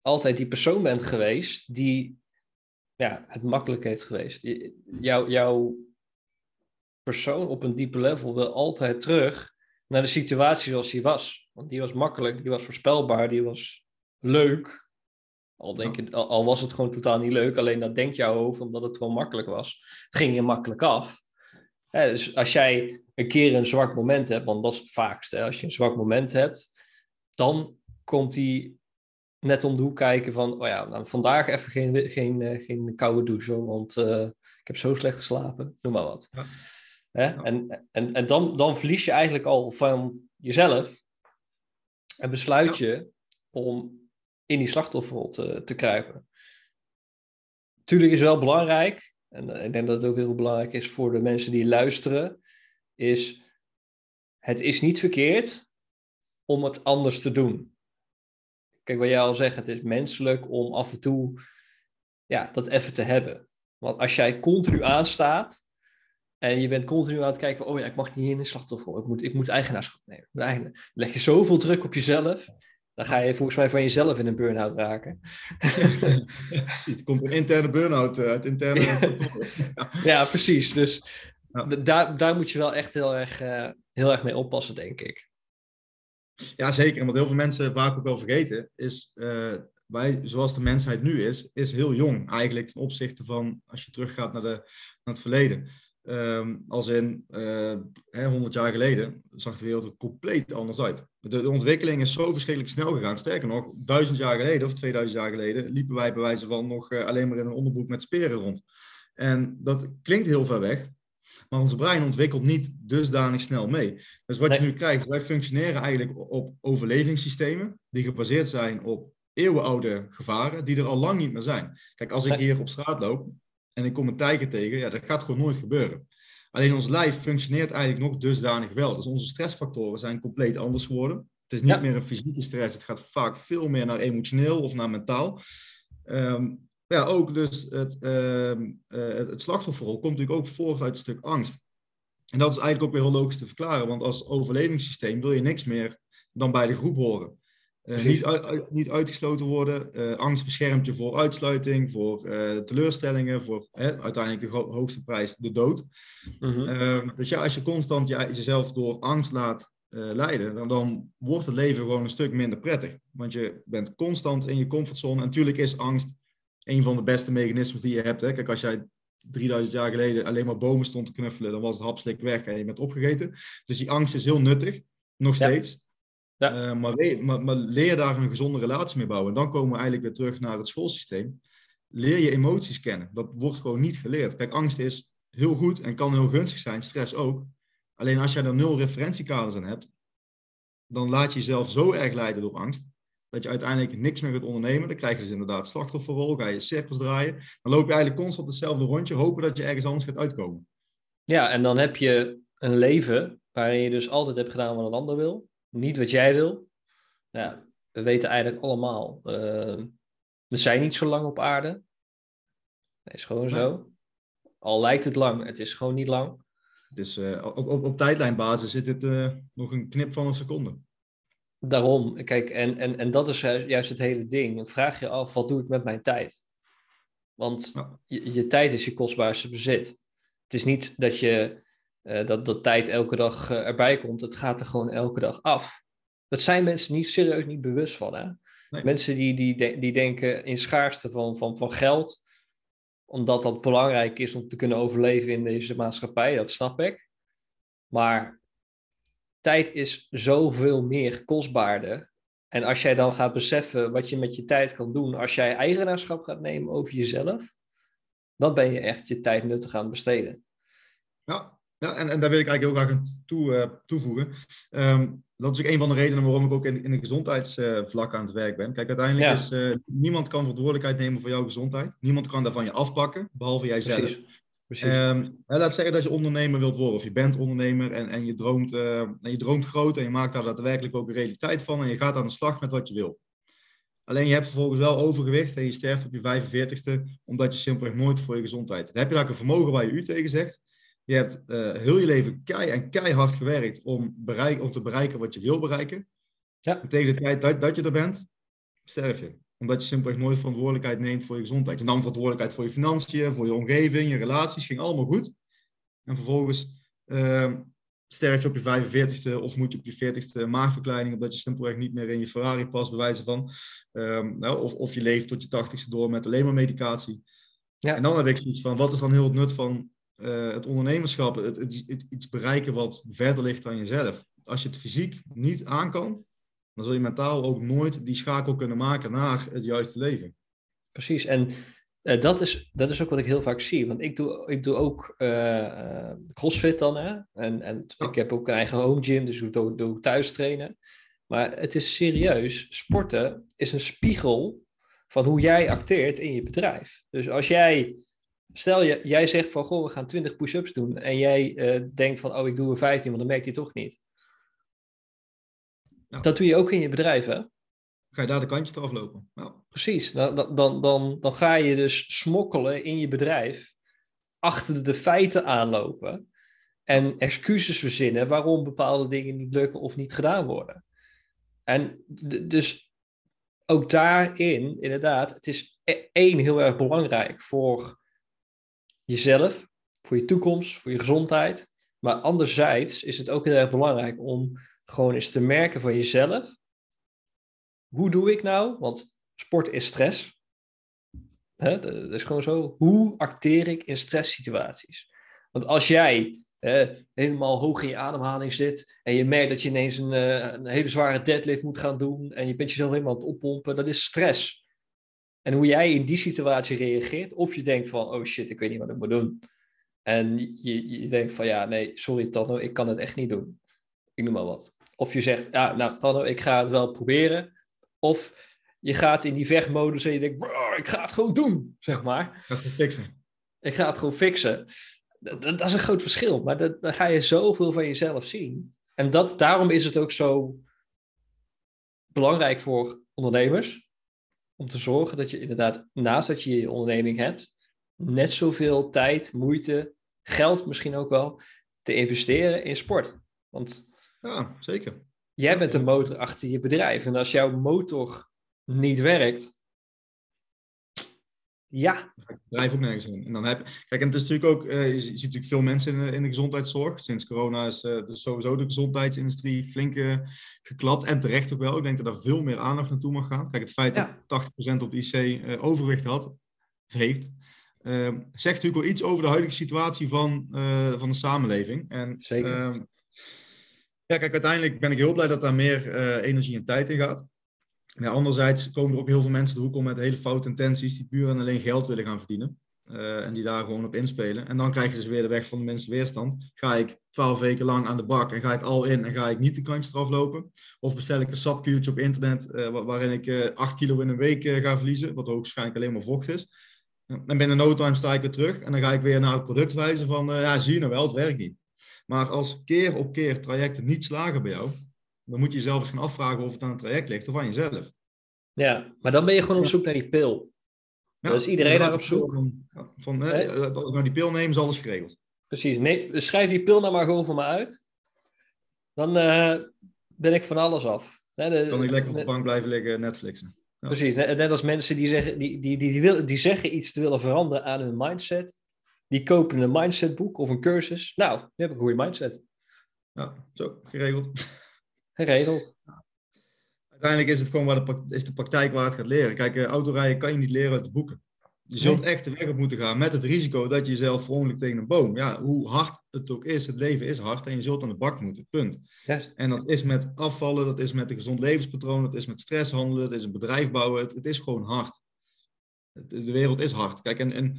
S1: altijd die persoon bent geweest die ja, het makkelijk heeft geweest. Jouw, jouw persoon op een diepe level wil altijd terug naar de situatie zoals die was. Want die was makkelijk, die was voorspelbaar, die was leuk. Al, denk je, al, was het gewoon totaal niet leuk, alleen dat denkt jouw hoofd omdat het gewoon makkelijk was. Het ging je makkelijk af. dus als jij een keer een zwak moment hebt, want dat is het vaakste. Als je een zwak moment hebt, dan komt die net om de hoek kijken van, oh ja, nou, vandaag even geen, geen, uh, geen koude douche, want uh, ik heb zo slecht geslapen, noem maar wat. Ja. Hè? Ja. En, en, en dan, dan verlies je eigenlijk al van jezelf en besluit ja. je om in die slachtofferrol te, te kruipen. Tuurlijk is wel belangrijk, en ik denk dat het ook heel belangrijk is voor de mensen die luisteren, is het is niet verkeerd om het anders te doen. Kijk, wat jij al zegt, het is menselijk om af en toe ja, dat even te hebben. Want als jij continu aanstaat en je bent continu aan het kijken van, oh ja, ik mag niet in een slachtoffer, ik moet, ik moet eigenaarschap nemen. Leg je zoveel druk op jezelf, dan ga je volgens mij van jezelf in een burn-out raken.
S2: het komt een interne burn-out eh, uit interne...
S1: ja. ja, precies. Dus ja. daar, daar moet je wel echt heel erg, uh, heel erg mee oppassen, denk ik.
S2: Ja, zeker. En wat heel veel mensen vaak ook wel vergeten, is uh, wij, zoals de mensheid nu is, is heel jong eigenlijk ten opzichte van als je teruggaat naar, de, naar het verleden. Um, als in uh, hè, 100 jaar geleden zag de wereld er compleet anders uit. De, de, ontwikkeling is zo verschrikkelijk snel gegaan. Sterker nog, duizend jaar geleden of 2000 jaar geleden liepen wij bij wijze van nog uh, alleen maar in een onderbroek met speren rond. En dat klinkt heel ver weg, maar ons brein ontwikkelt niet dusdanig snel mee. Dus wat je nu krijgt, wij functioneren eigenlijk op overlevingssystemen die gebaseerd zijn op eeuwenoude gevaren die er al lang niet meer zijn. Kijk, als ik hier op straat loop en ik kom een tijger tegen, ja, dat gaat gewoon nooit gebeuren. Alleen ons lijf functioneert eigenlijk nog dusdanig wel. Dus onze stressfactoren zijn compleet anders geworden. Het is niet ja. meer een fysieke stress, het gaat vaak veel meer naar emotioneel of naar mentaal. Um, ja, ook dus het, uh, het, het slachtofferrol komt natuurlijk ook voort uit een stuk angst. En dat is eigenlijk ook weer heel logisch te verklaren, want als overlevingssysteem wil je niks meer dan bij de groep horen. Uh, niet, uit, niet uitgesloten worden. Uh, angst beschermt je voor uitsluiting, voor uh, teleurstellingen, voor uiteindelijk de hoogste prijs, de dood. Mm -hmm. dus ja, als je constant je, jezelf door angst laat leiden, dan, dan, wordt het leven gewoon een stuk minder prettig. Want je bent constant in je comfortzone. En natuurlijk is angst een van de beste mechanismen die je hebt. Hè. Kijk, als jij 3000 jaar geleden alleen maar bomen stond te knuffelen, dan was het hapslik weg en je bent opgegeten. Dus die angst is heel nuttig, nog steeds. Ja. Ja. Uh, maar, leer, maar, maar, leer daar een gezonde relatie mee bouwen. En dan komen we eigenlijk weer terug naar het schoolsysteem. Leer je emoties kennen. Dat wordt gewoon niet geleerd. Kijk, angst is heel goed en kan heel gunstig zijn, stress ook. Alleen als jij er nul referentiekaders aan hebt, dan laat je jezelf zo erg leiden door angst, dat je uiteindelijk niks meer gaat ondernemen. Dan krijg je dus inderdaad slachtofferrol, ga je cirkels draaien. Dan loop je eigenlijk constant hetzelfde rondje, hopen dat je ergens anders gaat uitkomen.
S1: Ja, en dan heb je een leven waarin je dus altijd hebt gedaan wat een ander wil niet wat jij wil. Ja, we weten eigenlijk allemaal, uh, we zijn niet zo lang op aarde. Dat is gewoon zo. Al lijkt het lang, het is gewoon niet lang.
S2: Het is, uh, op, op, op, tijdlijnbasis zit het uh, nog een knip van een seconde.
S1: Daarom, kijk, en, en, en dat is juist het hele ding. vraag je af, wat doe ik met mijn tijd? Want ja. je, je tijd is je kostbaarste bezit. Het is niet dat je uh, dat, dat tijd elke dag uh, erbij komt. Het gaat er gewoon elke dag af. Dat zijn mensen niet serieus niet bewust van. Hè? Nee. Mensen die, die, die denken in schaarste van, van, van geld, omdat dat belangrijk is om te kunnen overleven in deze maatschappij, dat snap ik. Maar tijd is zoveel meer kostbaarder. En als jij dan gaat beseffen wat je met je tijd kan doen, als jij eigenaarschap gaat nemen over jezelf, dan ben je echt je tijd nuttig aan het besteden.
S2: Ja, ja, en, en daar wil ik eigenlijk heel graag aan toe, uh, toevoegen. Um, dat is ook een van de redenen waarom ik ook in, in de gezondheidsvlak uh, aan het werk ben. Kijk, uiteindelijk ja. is uh, niemand kan verantwoordelijkheid nemen voor jouw gezondheid. Niemand kan daarvan je afpakken, behalve jijzelf. Precies. Precies. Um, laat zeggen dat je ondernemer wilt worden, of je bent ondernemer en, en, je droomt, en je droomt groot en je maakt daar daadwerkelijk ook een realiteit van en je gaat aan de slag met wat je wil. Alleen je hebt vervolgens wel overgewicht en je sterft op je 45ste, omdat je simpelweg nooit voor je gezondheid. Dan heb je daar een vermogen waar je u tegen zegt, Je hebt uh, heel je leven kei en keihard gewerkt om, bereik, om te bereiken wat je wil bereiken.
S1: Ja.
S2: En tegen de tijd dat, dat je er bent, sterf je. Omdat je simpelweg nooit verantwoordelijkheid neemt voor je gezondheid. Je nam verantwoordelijkheid voor je financiën, voor je omgeving, je relaties. Ging allemaal goed. En vervolgens uh, sterf je op je 45ste of moet je op je 40ste maagverkleining, omdat je simpelweg niet meer in je Ferrari past, bewijzen van. Um, nou, of, of je leeft tot je 80ste door met alleen maar medicatie. Ja. En dan heb ik zoiets van, wat is dan heel het nut van uh, het ondernemerschap? Het, het, het, iets bereiken wat verder ligt dan jezelf. Als je het fysiek niet aan kan, dan zul je mentaal ook nooit die schakel kunnen maken naar het juiste leven.
S1: Precies, en uh, dat, is, dat is ook wat ik heel vaak zie. Want ik doe, ik doe ook uh, crossfit dan. Hè? En, en ik heb ook een eigen home gym, dus ik doe, doe thuis trainen. Maar het is serieus, sporten is een spiegel van hoe jij acteert in je bedrijf. Dus als jij, stel je, jij zegt van, goh, we gaan 20 push-ups doen. En jij uh, denkt van, oh, ik doe er 15, want dan merkt hij toch niet. Ja. Dat doe je ook in je bedrijf, hè?
S2: Ga je daar de kantjes eraf lopen. Ja.
S1: Precies, dan, dan, dan, dan ga je dus smokkelen in je bedrijf, achter de feiten aanlopen en excuses verzinnen waarom bepaalde dingen niet lukken of niet gedaan worden. En dus ook daarin, inderdaad, het is e-, één heel erg belangrijk voor jezelf, voor je toekomst, voor je gezondheid. Maar anderzijds is het ook heel erg belangrijk om gewoon eens te merken van jezelf. Hoe doe ik nou? Want sport is stress. Hè, dat is gewoon zo. Hoe acteer ik in stresssituaties? Want als jij helemaal hoog in je ademhaling zit en je merkt dat je ineens een, uh, een, hele zware deadlift moet gaan doen en je bent jezelf helemaal aan het oppompen, dat is stress. En hoe jij in die situatie reageert, of je denkt van, oh shit, ik weet niet wat ik moet doen. En je, je denkt van, ja, nee, sorry Tanno, ik kan het echt niet doen. Ik noem maar wat. Of je zegt, ja, nou Tanno, ik ga het wel proberen. Of je gaat in die vechtmodus en je denkt, ik ga het gewoon doen, zeg maar. Ik
S2: ga het fixen.
S1: Ik ga het gewoon fixen dat, dat, is een groot verschil, maar dat, dan ga je zoveel van jezelf zien. En dat, daarom is het ook zo belangrijk voor ondernemers om te zorgen dat je inderdaad, naast dat je je onderneming hebt, net zoveel tijd, moeite, geld misschien ook wel, te investeren in sport. Want
S2: ja, zeker.
S1: Jij bent de motor achter je bedrijf. En als jouw motor niet werkt, ja.
S2: Het bedrijf ook nergens in. En dan heb, kijk, en het is natuurlijk ook, uh, je ziet natuurlijk veel mensen in de, in de gezondheidszorg. Sinds corona is uh, dus sowieso de gezondheidsindustrie flink uh, geklapt. En terecht ook wel. Ik denk dat er veel meer aandacht naartoe mag gaan. Kijk, het feit ja. dat 80% op de IC overwicht had, heeft, ehm, zegt natuurlijk wel iets over de huidige situatie van, van de samenleving. En,
S1: Zeker.
S2: Ja, kijk, uiteindelijk ben ik heel blij dat daar meer energie en tijd in gaat. Ja, anderzijds komen er ook heel veel mensen de hoek om met hele foute intenties die puur en alleen geld willen gaan verdienen. Uh, en die daar gewoon op inspelen. En dan krijg je dus weer de weg van de minste weerstand. Ga ik twaalf weken lang aan de bak en ga ik al in en ga ik niet de kantjes eraf lopen? Of bestel ik een sapkuurtje op internet uh, waarin ik acht kilo in een week ga verliezen, wat waarschijnlijk alleen maar vocht is. En binnen no time sta ik weer terug en dan ga ik weer naar het product wijzen van, ja zie je nou wel, het werkt niet. Maar als keer op keer trajecten niet slagen bij jou, dan moet je jezelf eens gaan afvragen of het aan het traject ligt of aan jezelf.
S1: Ja, maar dan ben je gewoon op zoek naar die pil. Ja, dus iedereen daar op zoek.
S2: Van, van hè, als ik nou die pil neem, is alles geregeld.
S1: Precies. Nee, schrijf die pil nou maar gewoon voor me uit. Dan uh, ben ik van alles af.
S2: De, kan ik lekker op de bank blijven liggen Netflixen.
S1: Ja. Precies. Net, net, als mensen die zeggen, die, die, die, die, wil, die zeggen iets te willen veranderen aan hun mindset. Die kopen een mindsetboek of een cursus. Nou, nu heb ik een goede mindset.
S2: Ja, zo, geregeld
S1: geregeld.
S2: Uiteindelijk is het gewoon waar de, is de praktijk waar het gaat leren. Kijk, uh, autorijden kan je niet leren uit de boeken. Je zult echt de weg op moeten gaan met het risico dat je jezelf verongelukt tegen een boom. Ja, hoe hard het ook is, het leven is hard en je zult aan de bak moeten, punt.
S1: Yes.
S2: En dat is met afvallen, dat is met een gezond levenspatroon, dat is met stress handelen, dat is een bedrijf bouwen. Het, het is gewoon hard. De wereld is hard. Kijk, en, en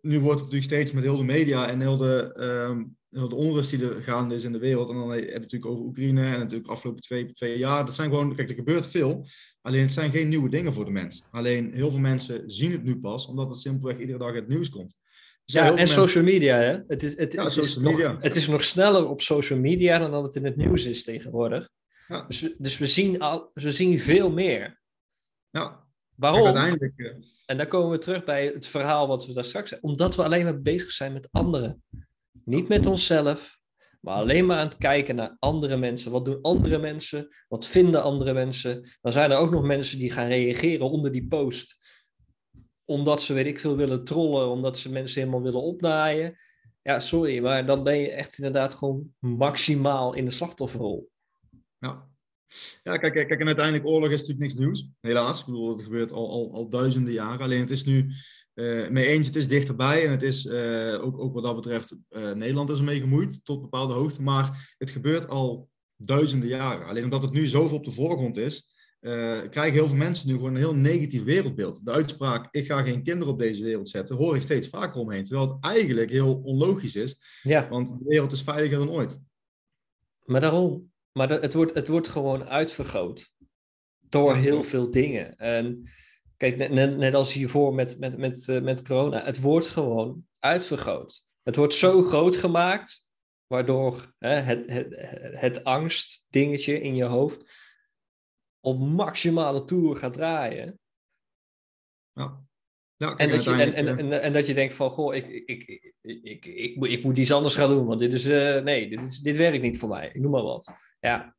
S2: nu wordt het natuurlijk steeds met heel de media en heel de, ehm, de onrust die er gaande is in de wereld. En dan heb je het natuurlijk over Oekraïne en natuurlijk afgelopen twee, twee jaar. Dat zijn gewoon, kijk, er gebeurt veel. Alleen het zijn geen nieuwe dingen voor de mens. Alleen heel veel mensen zien het nu pas, omdat het simpelweg iedere dag het nieuws komt.
S1: Dus ja, en social media, hè? Het is, het, het is nog, het is nog sneller op social media dan dat het in het nieuws is tegenwoordig. Ja. Dus, dus we, zien al, we zien veel meer.
S2: Ja.
S1: Waarom? uiteindelijk, uh... En dan komen we terug bij het verhaal wat we daar straks Omdat we alleen maar bezig zijn met anderen. Niet met onszelf, maar alleen maar aan het kijken naar andere mensen. Wat doen andere mensen? Wat vinden andere mensen? Dan zijn er ook nog mensen die gaan reageren onder die post. Omdat ze, weet ik veel, willen trollen, omdat ze mensen helemaal willen opnaaien. Ja, sorry, maar dan ben je echt inderdaad gewoon maximaal in de slachtofferrol.
S2: Ja. Ja, kijk, kijk, en uiteindelijk oorlog is natuurlijk niks nieuws. Helaas. Ik bedoel, het gebeurt al, al, al duizenden jaren. Alleen het is nu uh, mee eens, het is dichterbij. En het is uh, ook, ook wat dat betreft, uh, Nederland is ermee gemoeid tot bepaalde hoogte. Maar het gebeurt al duizenden jaren. Alleen omdat het nu zoveel op de voorgrond is, krijgen heel veel mensen nu gewoon een heel negatief wereldbeeld. De uitspraak, ik ga geen kinderen op deze wereld zetten, hoor ik steeds vaker omheen. Terwijl het eigenlijk heel onlogisch is. Ja. Want de wereld is veiliger dan ooit.
S1: Maar daarom, maar het, wordt, het wordt gewoon uitvergroot door heel veel dingen. En kijk, net, net als hiervoor met, met, met, uh, met corona, het wordt gewoon uitvergroot. Het wordt zo groot gemaakt, waardoor hè, het, het, het angstdingetje in je hoofd op maximale toer gaat draaien.
S2: Ja.
S1: Ja, en, dat je, en, en, en, en, dat je denkt van, goh, ik, ik, ik, ik, ik, ik, moet iets anders gaan doen, want dit is, uh, nee, dit, is, dit werkt niet voor mij. Ik noem maar wat. Ja.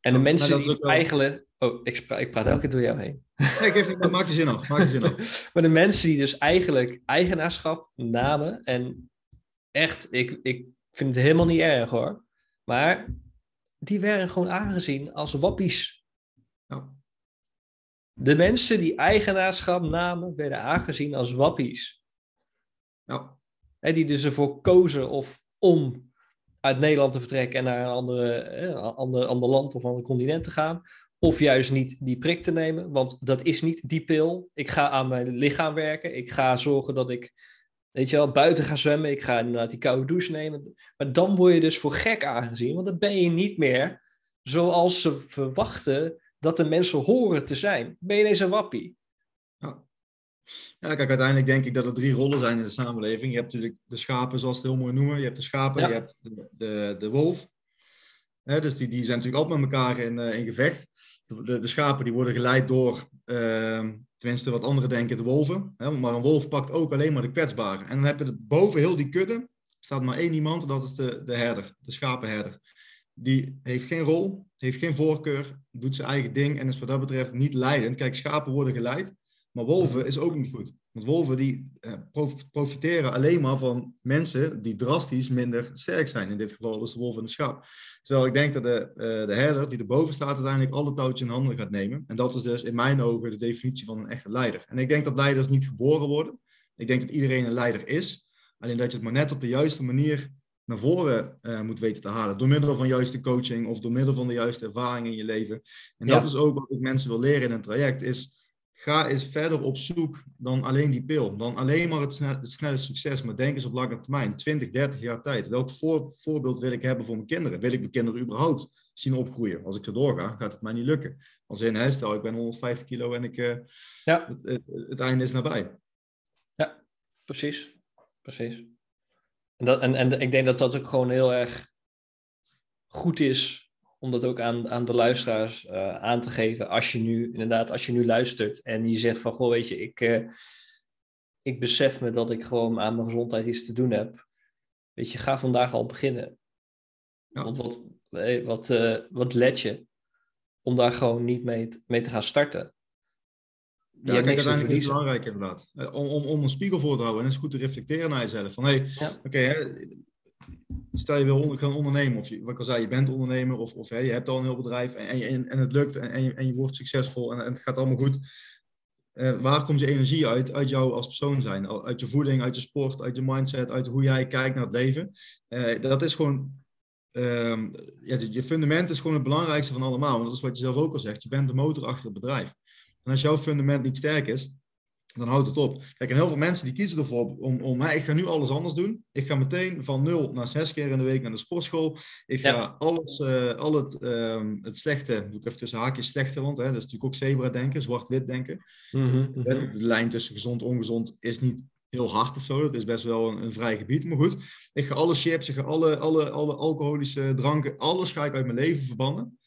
S1: En de mensen die eigenlijk... Oh, ik, ik praat elke keer door jou heen.
S2: Nee, ik even, maak je zin af. Maak je zin af.
S1: maar de mensen die dus eigenlijk eigenaarschap namen... En echt, ik, ik vind het helemaal niet erg hoor. Maar die werden gewoon aangezien als wappies. Ja. De mensen die eigenaarschap namen, werden aangezien als wappies.
S2: Ja.
S1: En die dus ervoor kozen of om uit Nederland te vertrekken en naar een andere, ander, ander land of ander continent te gaan. Of juist niet die prik te nemen, want dat is niet die pil. Ik ga aan mijn lichaam werken. Ik ga zorgen dat ik, weet je wel, buiten ga zwemmen. Ik ga inderdaad die koude douche nemen. Maar dan word je dus voor gek aangezien, want dan ben je niet meer zoals ze verwachten dat de mensen horen te zijn. Ben je deze wappie?
S2: Ja. Ja, kijk, uiteindelijk denk ik dat er drie rollen zijn in de samenleving. Je hebt natuurlijk de schapen, zoals ze het heel mooi noemen. Je hebt de schapen, je hebt de, de, de wolf. dus die, die zijn natuurlijk altijd met elkaar in, uh, in gevecht. De, de, schapen die worden geleid door, uh, tenminste wat anderen denken, de wolven. Hè? Maar een wolf pakt ook alleen maar de kwetsbaren. En dan heb je boven heel die kudde, staat maar één iemand, dat is de, de herder, de schapenherder. Die heeft geen rol, heeft geen voorkeur, doet zijn eigen ding en is wat dat betreft niet leidend. Kijk, schapen worden geleid. Maar wolven is ook niet goed. Want wolven die eh, profiteren alleen maar van mensen die drastisch minder sterk zijn. In dit geval dus de wolf en de schaap. Terwijl ik denk dat de, uh, de herder die erboven staat uiteindelijk alle touwtjes in handen gaat nemen. En dat is dus in mijn ogen de definitie van een echte leider. En ik denk dat leiders niet geboren worden. Ik denk dat iedereen een leider is. Alleen dat je het maar net op de juiste manier naar voren uh, moet weten te halen. Door middel van juiste coaching of door middel van de juiste ervaring in je leven. En dat is ook wat ik mensen wil leren in een traject. Is ga eens verder op zoek dan alleen die pil. Dan alleen maar het, snelle, het snelle succes. Maar denk eens op lange termijn, 20, 30 jaar tijd. Welk voor, voorbeeld wil ik hebben voor mijn kinderen? Wil ik mijn kinderen überhaupt zien opgroeien? Als ik zo doorga, gaat het mij niet lukken. Als in, hè, stel ik ben 150 kilo en ik, uh, ja. het, het, het, einde is nabij.
S1: Ja, precies. Precies. En, dat, en, en ik denk dat dat ook gewoon heel erg goed is om dat ook aan, aan de luisteraars uh, aan te geven. Als je nu, inderdaad, als je nu luistert en je zegt van, goh, weet je, ik, uh, ik besef me dat ik gewoon aan mijn gezondheid iets te doen heb. Weet je, ga vandaag al beginnen. Ja. Want wat, eh, wat, uh, wat let je om daar gewoon niet mee, mee te gaan starten?
S2: Ja, kijk, uiteindelijk is het belangrijk inderdaad. Om, om, om een spiegel voor te houden en eens goed te reflecteren naar jezelf. Van hé, hey, ja. oké, stel je wil gaan ondernemen, of je, wat ik al zei, je bent ondernemer, of, of hè, je hebt al een heel bedrijf en, en, en het lukt en, en, je, en je wordt succesvol en, en het gaat allemaal goed. Uh, waar komt je energie uit? Uit jou als persoon zijn. Uit je voeding, uit je sport, uit je mindset, uit hoe jij kijkt naar het leven. Uh, dat is gewoon. Uh, ja, je fundament is gewoon het belangrijkste van allemaal. Want dat is wat je zelf ook al zegt. Je bent de motor achter het bedrijf. En als jouw fundament niet sterk is, dan houdt het op. Kijk, en heel veel mensen die kiezen ervoor om, om ik ga nu alles anders doen. Ik ga meteen van nul naar zes keer in de week naar de sportschool. Ik ga alles, uh, al het, uh, het slechte, doe ik even tussen haakjes slechte, want hè, dat is natuurlijk ook zebra denken, zwart-wit denken. Mm -hmm. de, de, lijn tussen gezond en ongezond is niet heel hard of zo. Dat is best wel een, een vrij gebied. Maar goed, ik ga alle chips, ik ga alle, alle, alle alcoholische dranken, alles ga ik uit mijn leven verbannen.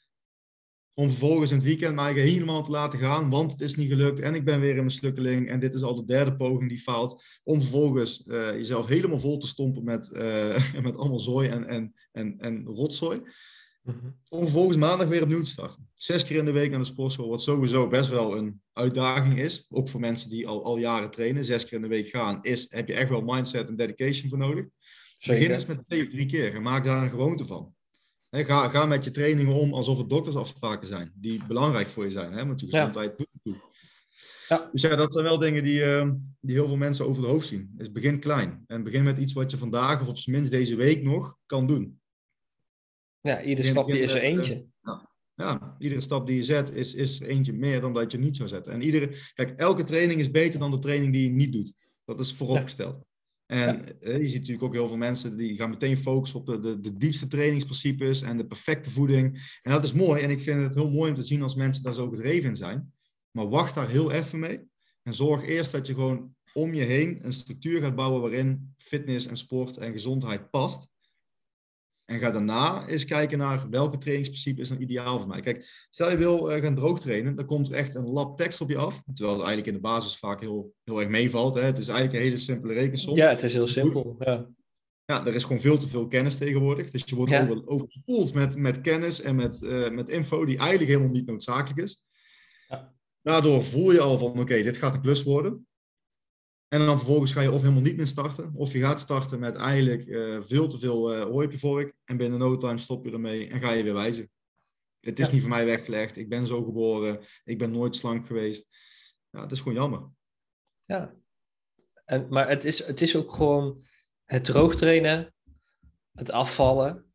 S2: Om vervolgens in het weekend mij helemaal te laten gaan, want het is niet gelukt en ik ben weer een mislukkeling en dit is al de derde poging die faalt, om vervolgens uh, jezelf helemaal vol te stompen met, uh, met allemaal zooi en, en, en, en rotzooi. Mm Om vervolgens maandag weer opnieuw te starten. Zes keer in de week aan de sportschool, wat sowieso best wel een uitdaging is. Ook voor mensen die al, al jaren trainen, zes keer in de week gaan, is, heb je echt wel mindset en dedication voor nodig. Zeker. Begin eens met twee of drie keer en maak daar een gewoonte van. Ga, ga met je trainingen om alsof het doktersafspraken zijn, die belangrijk voor je zijn. Hè? Want je gezondheid doet toe. Ja. Dus ja, dat zijn wel dingen die, uh, die heel veel mensen over het hoofd zien. Dus begin klein. En begin met iets wat je vandaag of op zijn minst deze week nog kan doen.
S1: Ja, iedere stapje is er eentje.
S2: Ja, ja, iedere stap die je zet is, is eentje meer dan dat je niet zou zetten. En iedere, kijk, elke training is beter dan de training die je niet doet. Dat is vooropgesteld. En eh, je ziet natuurlijk ook heel veel mensen die gaan meteen focussen op de, de, de diepste trainingsprincipes en de perfecte voeding. En dat is mooi. En ik vind het heel mooi om te zien als mensen daar zo gedreven in zijn. Maar wacht daar heel even mee. En zorg eerst dat je gewoon om je heen een structuur gaat bouwen waarin fitness en sport en gezondheid past. En ga daarna eens kijken naar welke trainingsprincipe is dan ideaal voor mij. Kijk, stel je wil uh, gaan droogtrainen, dan komt er echt een lab tekst op je af. Terwijl het eigenlijk in de basis vaak heel, heel erg meevalt. Hè? Het is eigenlijk een hele simpele rekensom.
S1: Ja, het is heel simpel. Ja.
S2: Ja, er is gewoon veel te veel kennis tegenwoordig. Dus je wordt ja. overspoeld met, met kennis en met, uh, met info die eigenlijk helemaal niet noodzakelijk is. Ja. Daardoor voel je al van, oké, dit gaat een klus worden. En dan vervolgens ga je of helemaal niet meer starten, of je gaat starten met eigenlijk uh, veel te veel uh, hooi op je vork. En binnen no time stop je ermee en ga je weer wijzen. Het is niet voor mij weggelegd. Ik ben zo geboren. Ik ben nooit slank geweest. Ja, het is gewoon jammer.
S1: Ja. En, maar het is, het is ook gewoon het droogtrainen, het afvallen,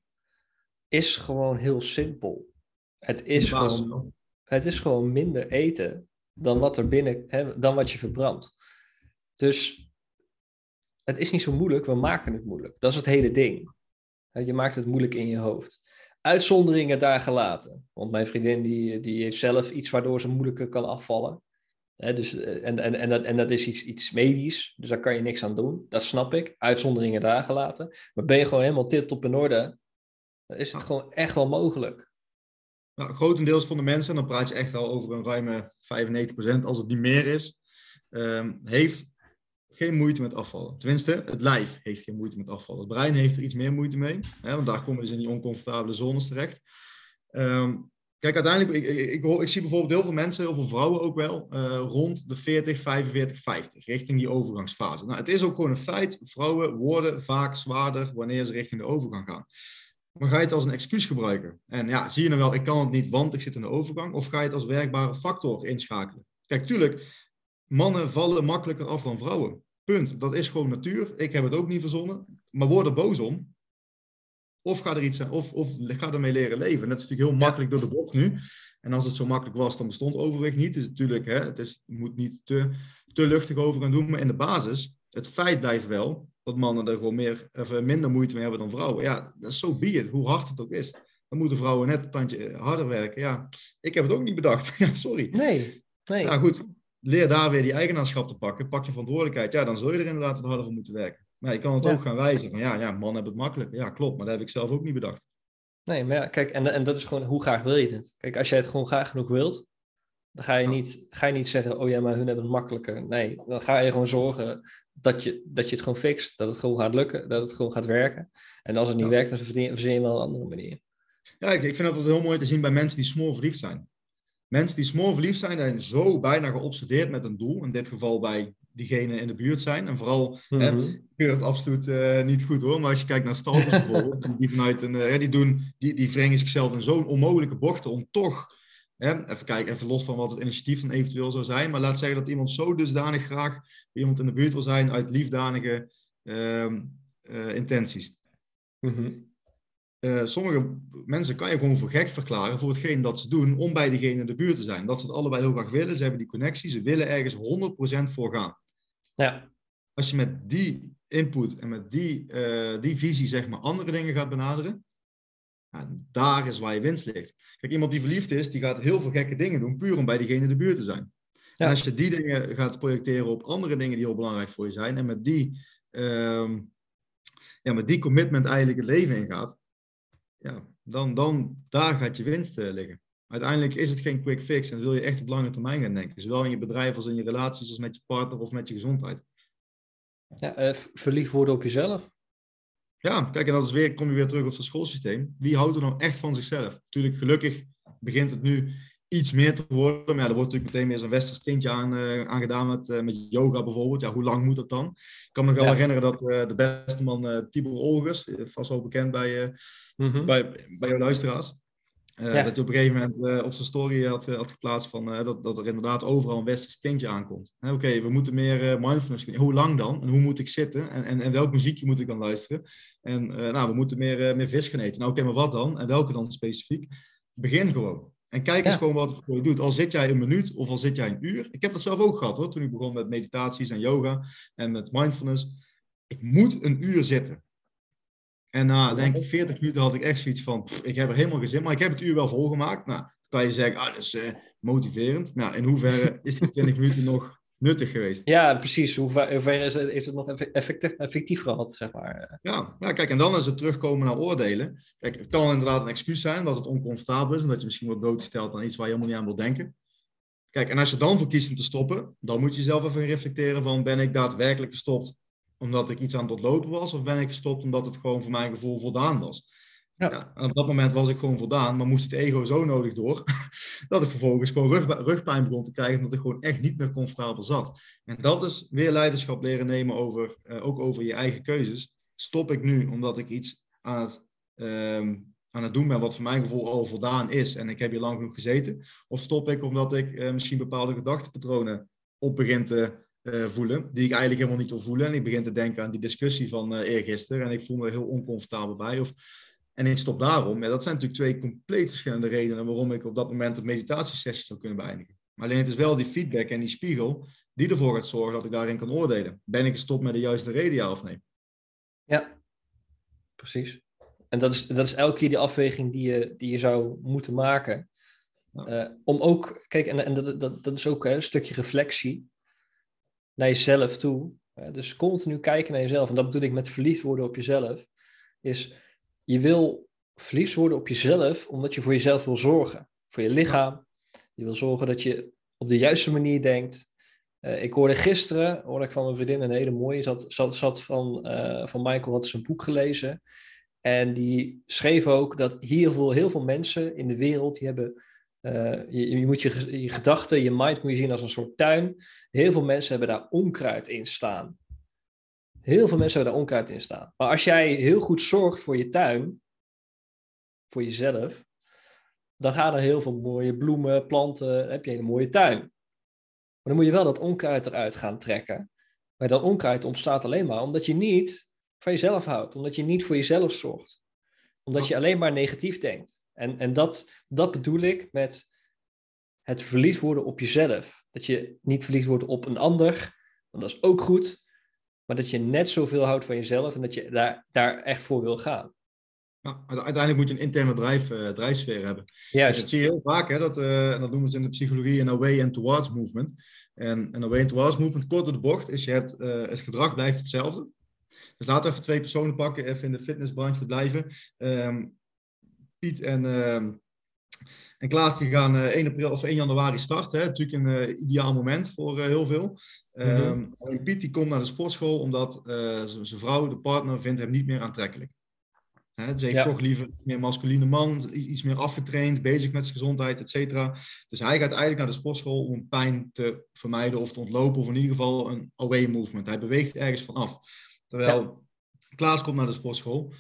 S1: is gewoon heel simpel. Het is, gewoon, het is gewoon minder eten dan wat er binnen, hè, dan wat je verbrandt. Dus het is niet zo moeilijk, we maken het moeilijk. Dat is het hele ding. Je maakt het moeilijk in je hoofd. Uitzonderingen daar gelaten. Want mijn vriendin die, die heeft zelf iets waardoor ze moeilijker kan afvallen. dus, eh, en, en, en, dat, en dat is iets, iets medisch, dus daar kan je niks aan doen. Dat snap ik. Uitzonderingen daar gelaten. Maar ben je gewoon helemaal tip-top in orde, dan is het gewoon echt wel mogelijk.
S2: Nou, grotendeels van de mensen, en dan praat je echt wel over een ruime 95%, als het niet meer is, um, heeft geen moeite met afvallen. Tenminste, het lijf heeft geen moeite met afvallen. Het brein heeft er iets meer moeite mee, hè, want daar komen dus in die oncomfortabele zones terecht. Um, kijk, uiteindelijk, ik, ik, zie bijvoorbeeld heel veel mensen, heel veel vrouwen ook wel, uh, rond de 40, 45, 50, richting die overgangsfase. Nou, het is ook gewoon een feit, vrouwen worden vaak zwaarder wanneer ze richting de overgang gaan. Maar ga je het als een excuus gebruiken? En ja, zie je dan wel, ik kan het niet, want ik zit in de overgang, of ga je het als werkbare factor inschakelen? Kijk, tuurlijk, mannen vallen makkelijker af dan vrouwen. Punt. Dat is gewoon natuur. Ik heb het ook niet verzonnen. Maar word er boos om. Of ga er iets aan, of, of ga ermee leren leven. Dat is natuurlijk heel makkelijk door de bocht nu. En als het zo makkelijk was, dan bestond overwicht niet. Dus natuurlijk, hè, het is, je moet niet te, te luchtig over gaan doen. Maar in de basis, het feit blijft wel dat mannen er gewoon meer, of minder moeite mee hebben dan vrouwen. Ja, dat is zo so be hoe hard het ook is. Dan moeten vrouwen net een tandje harder werken. Ja, ik heb het ook niet bedacht. ja, sorry.
S1: Nee, nee.
S2: Nou goed, leer daar weer die eigenaarschap te pakken. Pak je verantwoordelijkheid. Ja, dan zul je er inderdaad wat harder voor moeten werken. Maar je kan het ook gaan wijzen. Van ja, ja, man hebben het makkelijk. Ja, klopt. Maar dat heb ik zelf ook niet bedacht.
S1: Nee, maar ja, kijk, en, en dat is gewoon hoe graag wil je het? Kijk, als jij het gewoon graag genoeg wilt, dan ga je, niet, ga je niet zeggen, oh ja, maar hun hebben het makkelijker. Nee, dan ga je gewoon zorgen dat je, dat je het gewoon fixt. Dat het gewoon gaat lukken, dat het gewoon gaat werken. En als het niet werkt, dan verzin je wel een andere manier.
S2: Ja, ik, ik vind dat heel mooi te zien bij mensen die small verliefd zijn. Mensen die small verliefd zijn, zijn zo bijna geobsedeerd met een doel. In dit geval bij diegenen in de buurt zijn. En vooral, mm -hmm. het absoluut uh, niet goed hoor. Maar als je kijkt naar stalkers bijvoorbeeld, die vanuit een, uh, die doen, die, die wringen zichzelf in zo'n onmogelijke bochten om toch, hè, even kijken, even los van wat het initiatief dan eventueel zou zijn. Maar laat zeggen dat iemand zo dusdanig graag bij iemand in de buurt wil zijn uit liefdanige uh, intenties. Mm -hmm. Uh, sommige mensen kan je gewoon voor gek verklaren voor hetgeen dat ze doen om bij diegene in de buurt te zijn. Dat ze het allebei heel graag willen. Ze hebben die connectie. Ze willen ergens 100% voor gaan.
S1: Ja.
S2: Als je met die input en met die, uh, die visie zeg maar andere dingen gaat benaderen, daar is waar je winst ligt. Kijk, iemand die verliefd is, die gaat heel veel gekke dingen doen, puur om bij diegene in de buurt te zijn. Ja. En als je die dingen gaat projecteren op andere dingen die heel belangrijk voor je zijn, en met die, uh, ja, met die commitment eigenlijk het leven ingaat, ja, dan, dan daar gaat je winst uh, liggen. Uiteindelijk is het geen quick fix en wil je echt op lange termijn gaan denken. Zowel in je bedrijf als in je relaties, als met je partner of met je gezondheid.
S1: Ja, uh, verliefd worden op jezelf.
S2: Ja, kijk, en dat is weer, kom je weer terug op het schoolsysteem. Wie houdt er nou echt van zichzelf? Natuurlijk, gelukkig begint het nu iets meer te worden. Maar ja, er wordt natuurlijk meteen meer zo'n westers tintje aan, uh, aan gedaan met, uh, met yoga bijvoorbeeld. Ja, hoe lang moet dat dan? Ik kan me nog wel herinneren dat uh, de beste man Tibor Olgers, vast wel bekend bij, mm -hmm. bij, bij jouw luisteraars. Ja. Dat hij op een gegeven moment op zijn story had, had geplaatst van, dat, dat er inderdaad overal een westers tintje aankomt. Oké, okay, we moeten meer mindfulness kunnen. Hoe lang dan? En hoe moet ik zitten? En, en, en welk muziekje moet ik dan luisteren? En nou, we moeten meer, meer vis gaan eten. Nou, oké, okay, maar wat dan? En welke dan specifiek? Begin gewoon. En kijk eens gewoon wat het voor je doet. Al zit jij een minuut of al zit jij een uur. Ik heb dat zelf ook gehad hoor, toen ik begon met meditaties en yoga en met mindfulness. Ik moet een uur zitten. En na, denk ik, 40 minuten had ik echt zoiets van, pff, ik heb er helemaal geen zin, maar ik heb het uur wel volgemaakt. Nou, kan je zeggen, ah, dat is uh, motiverend. Maar ja, in hoeverre is die 20 minuten nog nuttig geweest.
S1: Ja, precies. Hoe ver is het, heeft het nog effectief, effectief gehad, zeg maar?
S2: Ja, ja, kijk, en dan is het terugkomen naar oordelen. Kijk, het kan inderdaad een excuus zijn dat het oncomfortabel is en dat je misschien wordt blootgesteld aan iets waar je helemaal niet aan wil denken. Kijk, en als je dan voor kiest om te stoppen, dan moet je zelf even reflecteren van ben ik daadwerkelijk gestopt omdat ik iets aan het ontlopen was of ben ik gestopt omdat het gewoon voor mijn gevoel voldaan was. Ja. op dat moment was ik gewoon voldaan, maar moest het ego zo nodig door, dat ik vervolgens gewoon rug, rugpijn begon te krijgen, omdat ik gewoon echt niet meer comfortabel zat. En dat is weer leiderschap leren nemen over, uh, ook over je eigen keuzes. Stop ik nu omdat ik iets aan het, um, aan het doen ben wat voor mijn gevoel al voldaan is en ik heb hier lang genoeg gezeten? Of stop ik omdat ik uh, misschien bepaalde gedachtepatronen op begin te uh, voelen, die ik eigenlijk helemaal niet wil voelen. En ik begin te denken aan die discussie van eergisteren en ik voel me er heel oncomfortabel bij. Of en ik stop daarom. Ja, dat zijn natuurlijk twee compleet verschillende redenen waarom ik op dat moment een meditatiesessie zou kunnen beëindigen. Maar alleen het is wel die feedback en die spiegel die ervoor gaat zorgen dat ik daarin kan oordelen. Ben ik gestopt met de juiste reden, ja of nee?
S1: Ja, precies. En dat is, dat is elke keer die afweging die je, die je zou moeten maken. Ja. Uh, om ook, kijk, en, en dat, dat, dat is ook hè, een stukje reflectie naar jezelf toe. Uh, dus continu kijken naar jezelf. En dat bedoel ik met verliefd worden op jezelf. Is je wil verliefd worden op jezelf, omdat je voor jezelf wil zorgen. Voor je lichaam. Je wil zorgen dat je op de juiste manier denkt. Uh, ik hoorde gisteren, hoorde ik van een vriendin een hele mooie, zat, zat, zat van, uh, van Michael, had zijn boek gelezen. En die schreef ook dat heel veel, heel veel mensen in de wereld, die hebben, uh, je, je, moet je, je gedachten, je mind moet je zien als een soort tuin. Heel veel mensen hebben daar onkruid in staan. Heel veel mensen hebben daar onkruid in staan. Maar als jij heel goed zorgt voor je tuin, voor jezelf, dan gaan er heel veel mooie bloemen, planten, dan heb je een mooie tuin. Maar dan moet je wel dat onkruid eruit gaan trekken. Maar dat onkruid ontstaat alleen maar omdat je niet van jezelf houdt, omdat je niet voor jezelf zorgt. Omdat je alleen maar negatief denkt. En, en dat, dat bedoel ik met het verliefd worden op jezelf. Dat je niet verliefd wordt op een ander, want dat is ook goed maar dat je net zoveel houdt van jezelf en dat je daar, daar echt voor wil gaan.
S2: Ja, uiteindelijk moet je een interne drijf, uh, drijfsfeer hebben.
S1: Juist.
S2: dat zie je heel vaak, hè, dat, uh, dat noemen ze in de psychologie een away and towards movement. En een away and towards movement, kort door de bocht, is je hebt, uh, het gedrag blijft hetzelfde. Dus laten we even twee personen pakken, even in de fitnessbranche te blijven. Um, Piet en, uh, en Klaas die gaan 1, april, of 1 januari starten. Hè. Natuurlijk een ideaal moment voor heel veel. Mm -hmm. Piet die komt naar de sportschool omdat uh, zijn vrouw, de partner, vindt hem niet meer aantrekkelijk. Hè, ze heeft ja. toch liever iets meer masculine man, iets meer afgetraind, bezig met zijn gezondheid, et cetera. Dus hij gaat eigenlijk naar de sportschool om pijn te vermijden of te ontlopen, of in ieder geval een away movement. Hij beweegt ergens vanaf. Terwijl ja. Klaas komt naar de sportschool,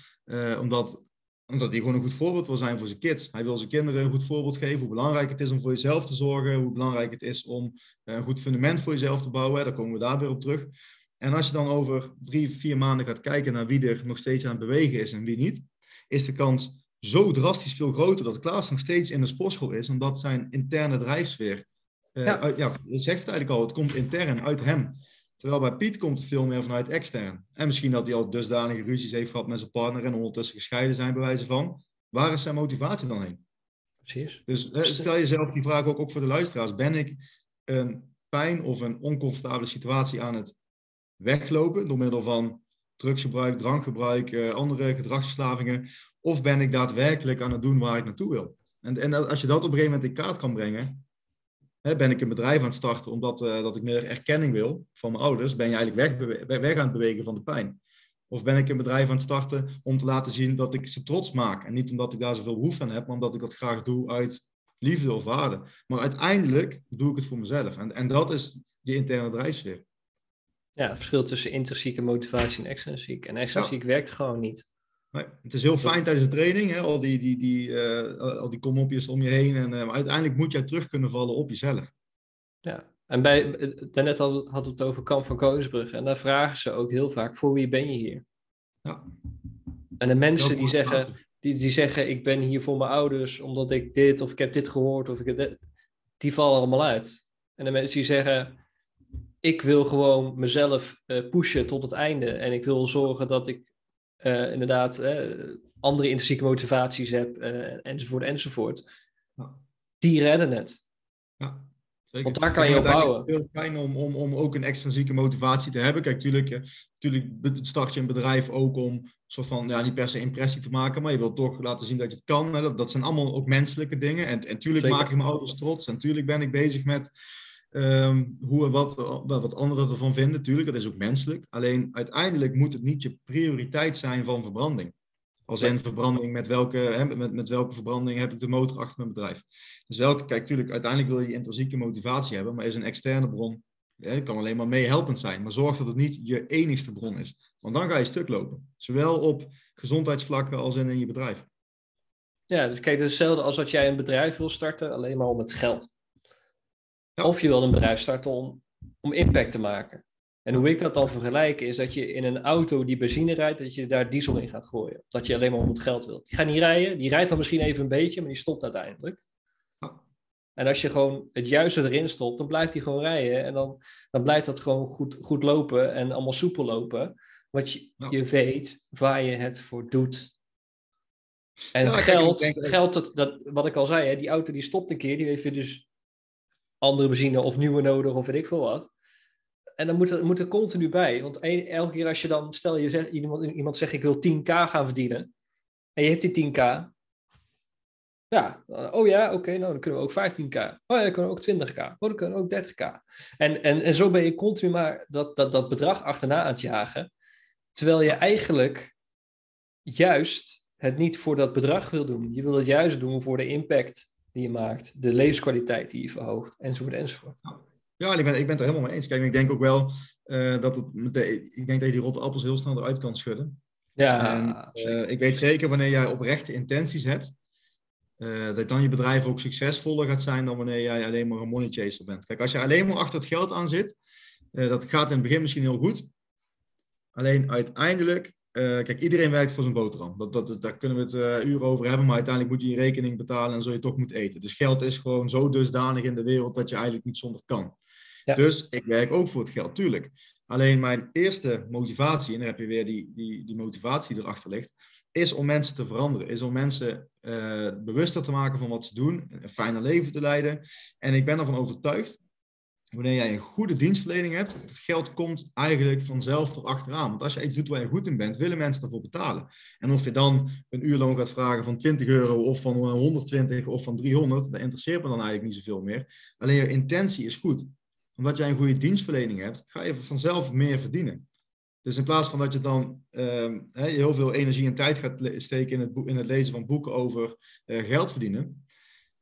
S2: omdat omdat hij gewoon een goed voorbeeld wil zijn voor zijn kids. Hij wil zijn kinderen een goed voorbeeld geven hoe belangrijk het is om voor jezelf te zorgen, hoe belangrijk het is om eh, een goed fundament voor jezelf te bouwen. Daar komen we daar weer op terug. En als je dan over drie, vier maanden gaat kijken naar wie er nog steeds aan het bewegen is en wie niet, is de kans zo drastisch veel groter dat Klaas nog steeds in de sportschool is, omdat zijn interne drijfsfeer, uh, ja. Uit, ja, je zegt het eigenlijk al, het komt intern uit hem. Terwijl bij Piet komt het veel meer vanuit extern. En misschien dat hij al dusdanige ruzies heeft gehad met zijn partner en ondertussen gescheiden zijn, bij wijze van. Waar is zijn motivatie dan heen?
S1: Precies.
S2: Dus eh, stel jezelf die vraag ook, ook voor de luisteraars. Ben ik een pijn of een oncomfortabele situatie aan het weglopen door middel van drugsgebruik, drankgebruik, uh, andere gedragsverslavingen? Of ben ik daadwerkelijk aan het doen waar ik naartoe wil? En, en als je dat op een gegeven moment in kaart kan brengen, ben ik een bedrijf aan het starten omdat uh, dat ik meer erkenning wil van mijn ouders, ben je eigenlijk weg, weg aan het bewegen van de pijn. Of ben ik een bedrijf aan het starten om te laten zien dat ik ze trots maak. En niet omdat ik daar zoveel behoefte aan heb, maar omdat ik dat graag doe uit liefde of waarde. Maar uiteindelijk doe ik het voor mezelf. En, en dat is die interne drijfsfeer.
S1: Ja, het verschil tussen intrinsieke motivatie en extrinsiek. En extrinsiek werkt gewoon niet.
S2: Nee, het is heel fijn tijdens de training, hè, al die, die, die, uh, al die komopjes om je heen. En, uh, maar uiteindelijk moet jij terug kunnen vallen op jezelf.
S1: Ja, en bij, daarnet hadden we het over Kamp van Koningsbrug. En daar vragen ze ook heel vaak, voor wie ben je hier? Ja. En de mensen die zeggen, die, die zeggen, ik ben hier voor mijn ouders, omdat ik dit, of ik heb dit gehoord, of ik heb dit, die vallen allemaal uit. En de mensen die zeggen, ik wil gewoon mezelf uh, pushen tot het einde. En ik wil zorgen dat ik uh, inderdaad uh, andere intrinsieke motivaties heb, enzovoort, enzovoort. Ja. Die redden het. Ja. Zeker. Want daar kan je op bouwen. Het
S2: is heel fijn om, om, om ook een extrinsieke motivatie te hebben. Kijk, natuurlijk, natuurlijk start je een bedrijf ook om soort van, ja, niet per se impressie te maken, maar je wilt toch laten zien dat je het kan. Dat, dat zijn allemaal ook menselijke dingen. En, en natuurlijk maak ik mijn ouders trots. En natuurlijk ben ik bezig met um, hoe en wat, wat anderen ervan vinden. Tuurlijk, dat is ook menselijk. Alleen uiteindelijk moet het niet je prioriteit zijn van verbranding. Als in verbranding, met welke, hè, met, met welke verbranding heb ik de motor achter mijn bedrijf. Dus welke, kijk, natuurlijk, uiteindelijk wil je intrinsieke motivatie hebben, maar is een externe bron, hè, kan alleen maar meehelpend zijn. Maar zorg dat het niet je enigste bron is. Want dan ga je stuk lopen. Zowel op gezondheidsvlakken als in, in je bedrijf.
S1: Ja, dus kijk, dat is hetzelfde als dat jij een bedrijf wil starten, alleen maar om het geld. Of je wil een bedrijf starten om, om impact te maken. En hoe ik dat dan vergelijk is dat je in een auto die benzine rijdt, dat je daar diesel in gaat gooien. Dat je alleen maar om het geld wilt. Die gaat niet rijden, die rijdt dan misschien even een beetje, maar die stopt uiteindelijk. En als je gewoon het juiste erin stopt, dan blijft hij gewoon rijden. En dan, dan blijft dat gewoon goed, goed lopen en allemaal soepel lopen. Want je, je weet waar je het voor doet. En geld, kijk, geld dat, dat, wat ik al zei, hè, die auto die stopt een keer, die heeft je dus andere benzine of nieuwe nodig of weet ik veel wat. En dan moet er, moet er continu bij. Want elke keer als je dan, stel je zegt, iemand, iemand zegt ik wil 10k gaan verdienen. En je hebt die 10k. Ja, oh ja, oké, nou dan kunnen we ook 15k. Oh ja, dan kunnen we ook 20k. Oh, dan kunnen we ook 30k. En, en, en zo ben je continu maar dat, dat, dat bedrag achterna aan het jagen. Terwijl je eigenlijk juist het niet voor dat bedrag wil doen. Je wil het juist doen voor de impact die je maakt, de levenskwaliteit die je verhoogt, enzovoort, enzovoort.
S2: Ja, ik ben, ik ben het er helemaal mee eens. Kijk, ik denk ook wel uh, dat het met de, ik denk dat je die rotte appels heel snel eruit kan schudden. Ja, en, uh, ik weet zeker wanneer jij oprechte intenties hebt, uh, dat dan je bedrijf ook succesvoller gaat zijn dan wanneer jij alleen maar een money chaser bent. Kijk, als je alleen maar achter het geld aan zit, dat gaat in het begin misschien heel goed. Alleen uiteindelijk uh, kijk, iedereen werkt voor zijn boterham. Dat, dat, daar kunnen we het uh, uren over hebben, maar uiteindelijk moet je je rekening betalen en zul je toch moeten eten. Dus geld is gewoon zo dusdanig in de wereld dat je eigenlijk niet zonder kan. Ja. Dus ik werk ook voor het geld, tuurlijk. Alleen mijn eerste motivatie, en dan heb je weer die, die, die motivatie die erachter ligt, is om mensen te veranderen. Is om mensen uh, bewuster te maken van wat ze doen, een fijner leven te leiden. En ik ben ervan overtuigd wanneer jij een goede dienstverlening hebt, het geld komt eigenlijk vanzelf erachteraan. Want als je iets doet waar je goed in bent, willen mensen ervoor betalen. En of je dan een uurloon gaat vragen van 20 euro of van 120 of van 300, dat interesseert me dan eigenlijk niet zoveel meer. Alleen je intentie is goed. Omdat jij een goede dienstverlening hebt, ga je vanzelf meer verdienen. Dus in plaats van dat je dan uh, heel veel energie en tijd gaat steken in het, in het lezen van boeken over uh, geld verdienen,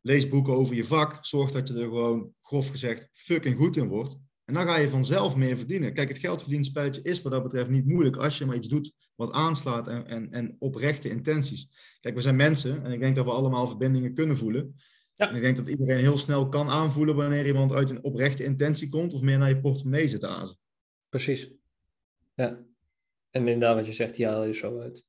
S2: lees boeken over je vak. Zorg dat je er gewoon, grof gezegd, fucking goed in wordt. En dan ga je vanzelf meer verdienen. Kijk, het geldverdienspelletje is wat dat betreft niet moeilijk als je maar iets doet wat aanslaat en, en, en oprechte intenties. Kijk, we zijn mensen en ik denk dat we allemaal verbindingen kunnen voelen. Ja. En ik denk dat iedereen heel snel kan aanvoelen wanneer iemand uit een oprechte intentie komt of meer naar je portemonnee zit te azen.
S1: Precies. Ja. En inderdaad, wat je zegt, die haal je zo uit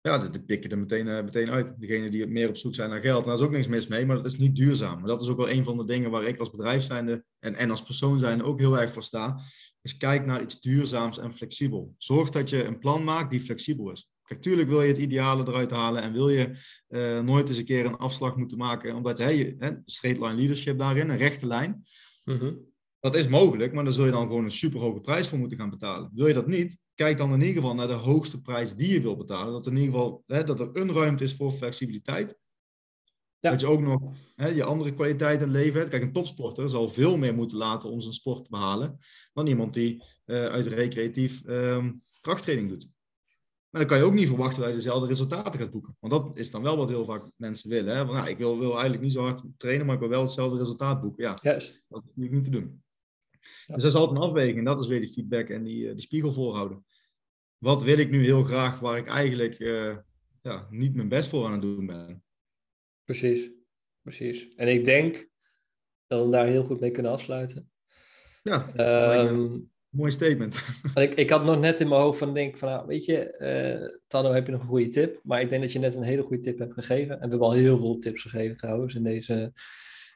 S2: ja, die pik je er meteen, uh, meteen uit. Degene die meer op zoek zijn naar geld. Daar is ook niks mis mee, maar dat is niet duurzaam. Maar dat is ook wel een van de dingen waar ik als bedrijf zijnde en, en als persoon zijnde ook heel erg voor sta. Is kijk naar iets duurzaams en flexibel. Zorg dat je een plan maakt die flexibel is. Kijk, tuurlijk wil je het ideale eruit halen en wil je uh, nooit eens een keer een afslag moeten maken, omdat hey, hè, straight line leadership daarin, een rechte lijn. Mm dat is mogelijk, maar dan zul je dan gewoon een superhoge prijs voor moeten gaan betalen. Wil je dat niet, kijk dan in ieder geval naar de hoogste prijs die je wil betalen. Dat in ieder geval hè, dat er een ruimte is voor flexibiliteit. Ja. Dat je ook nog hè, je andere kwaliteiten in het leven hebt. Kijk, een topsporter zal veel meer moeten laten om zijn sport te behalen dan iemand die uh, uit recreatief um, krachttraining doet. Maar dan kan je ook niet verwachten dat je dezelfde resultaten gaat boeken. Want dat is dan wel wat heel vaak mensen willen. Hè? Want, nou, ik wil, wil eigenlijk niet zo hard trainen, maar ik wil wel hetzelfde resultaat boeken. Ja,
S3: Juist.
S2: dat is niet te doen. Dus dat is altijd een afweging. En dat is weer die feedback en die, eh, die spiegel voorhouden. Wat wil ik nu heel graag waar ik eigenlijk uh, ja, niet mijn best voor aan het doen ben?
S3: Precies, precies. En ik denk dat we daar heel goed mee kunnen afsluiten.
S2: Ja, um, mooi statement.
S3: Ik, ik had nog net in mijn hoofd van denk van, nou, weet je, uh, Tano, heb je nog een goede tip? Maar ik denk dat je net een hele goede tip hebt gegeven. En we hebben al heel veel tips gegeven trouwens in deze,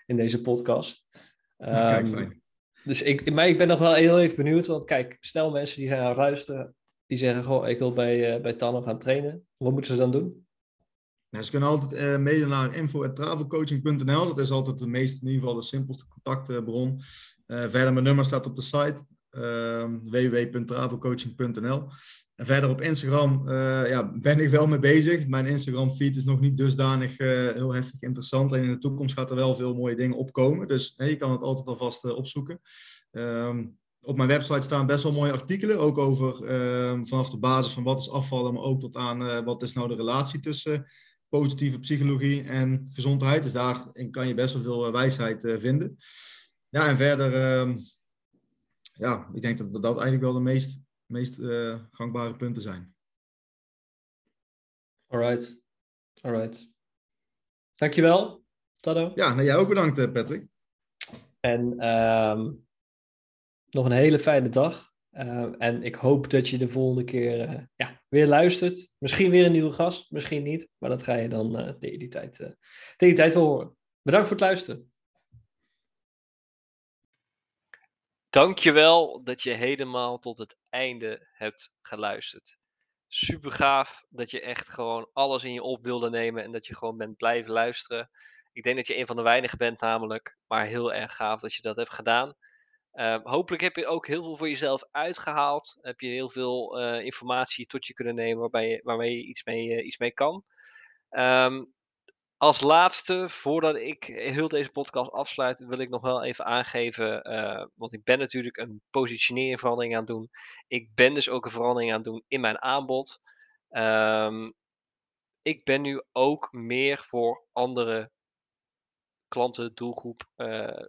S3: in deze podcast.
S2: Ja, kijk, ehm, fijn.
S3: Dus ik, maar ik ben nog wel heel even benieuwd, want kijk, stel mensen die zijn aan het luisteren, die zeggen, goh, ik wil bij, uh, bij Tanno gaan trainen. Wat moeten ze dan doen?
S2: Ze kunnen altijd uh, mailen naar info.travelcoaching.nl. Dat is altijd de meest, in ieder geval de simpelste contactbron. Uh, verder, mijn nummer staat op de site. Uh, www.travelcoaching.nl Verder op Instagram uh, ja, ben ik wel mee bezig. Mijn Instagram feed is nog niet dusdanig heel heftig interessant. En in de toekomst gaat er wel veel mooie dingen opkomen. Dus je kan het altijd alvast opzoeken. Um, op mijn website staan best wel mooie artikelen, ook over uh, vanaf de basis van wat is afvallen, maar ook tot aan wat is nou de relatie tussen positieve psychologie en gezondheid. Dus daarin kan je best wel veel wijsheid eh, vinden. Ja, en verder, ehm, ja, ik denk dat dat eigenlijk wel de meest, meest gangbare punten zijn.
S3: Alright, alright. Dankjewel, Tado.
S2: Ja, nou jij ook bedankt, Patrick.
S3: En um, nog een hele fijne dag. Uh, en ik hoop dat je de volgende keer uh, ja, weer luistert. Misschien weer een nieuwe gast, misschien niet. Maar dat ga je dan uh, tegen, die tijd, tegen die tijd wel horen. Bedankt voor het luisteren.
S1: Dankjewel dat je helemaal tot het einde hebt geluisterd. Super gaaf dat je echt gewoon alles in je op wilde nemen en dat je gewoon bent blijven luisteren. Ik denk dat je een van de weinigen bent namelijk, maar heel erg gaaf dat je dat hebt gedaan. Uh, hopelijk heb je ook heel veel voor jezelf uitgehaald. Heb je heel veel uh, informatie tot je kunnen nemen waarbij je, waarmee je iets mee, uh, iets mee kan. Um, als laatste, voordat ik heel deze podcast afsluit, wil ik nog wel even aangeven. Eh, want ik ben natuurlijk een positioneringverandering aan het doen. Ik ben dus ook een verandering aan het doen in mijn aanbod. Um, ik ben nu ook meer voor andere klanten, doelgroep uh,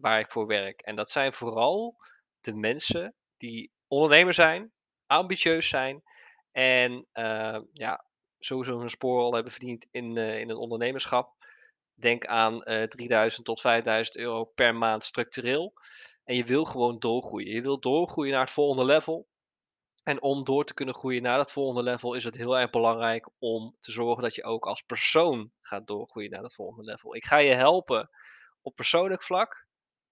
S1: waar ik voor werk. En dat zijn vooral de mensen die ondernemer zijn, ambitieus zijn en uh, ja, sowieso een spoor al hebben verdiend in, uh, in het ondernemerschap. Denk aan 3000 tot 5000 euro per maand structureel. En je wil gewoon doorgroeien. Je wil doorgroeien naar het volgende level. En om door te kunnen groeien naar dat volgende level is het heel erg belangrijk om te zorgen dat je ook als persoon gaat doorgroeien naar dat volgende level. Ik ga je helpen op persoonlijk vlak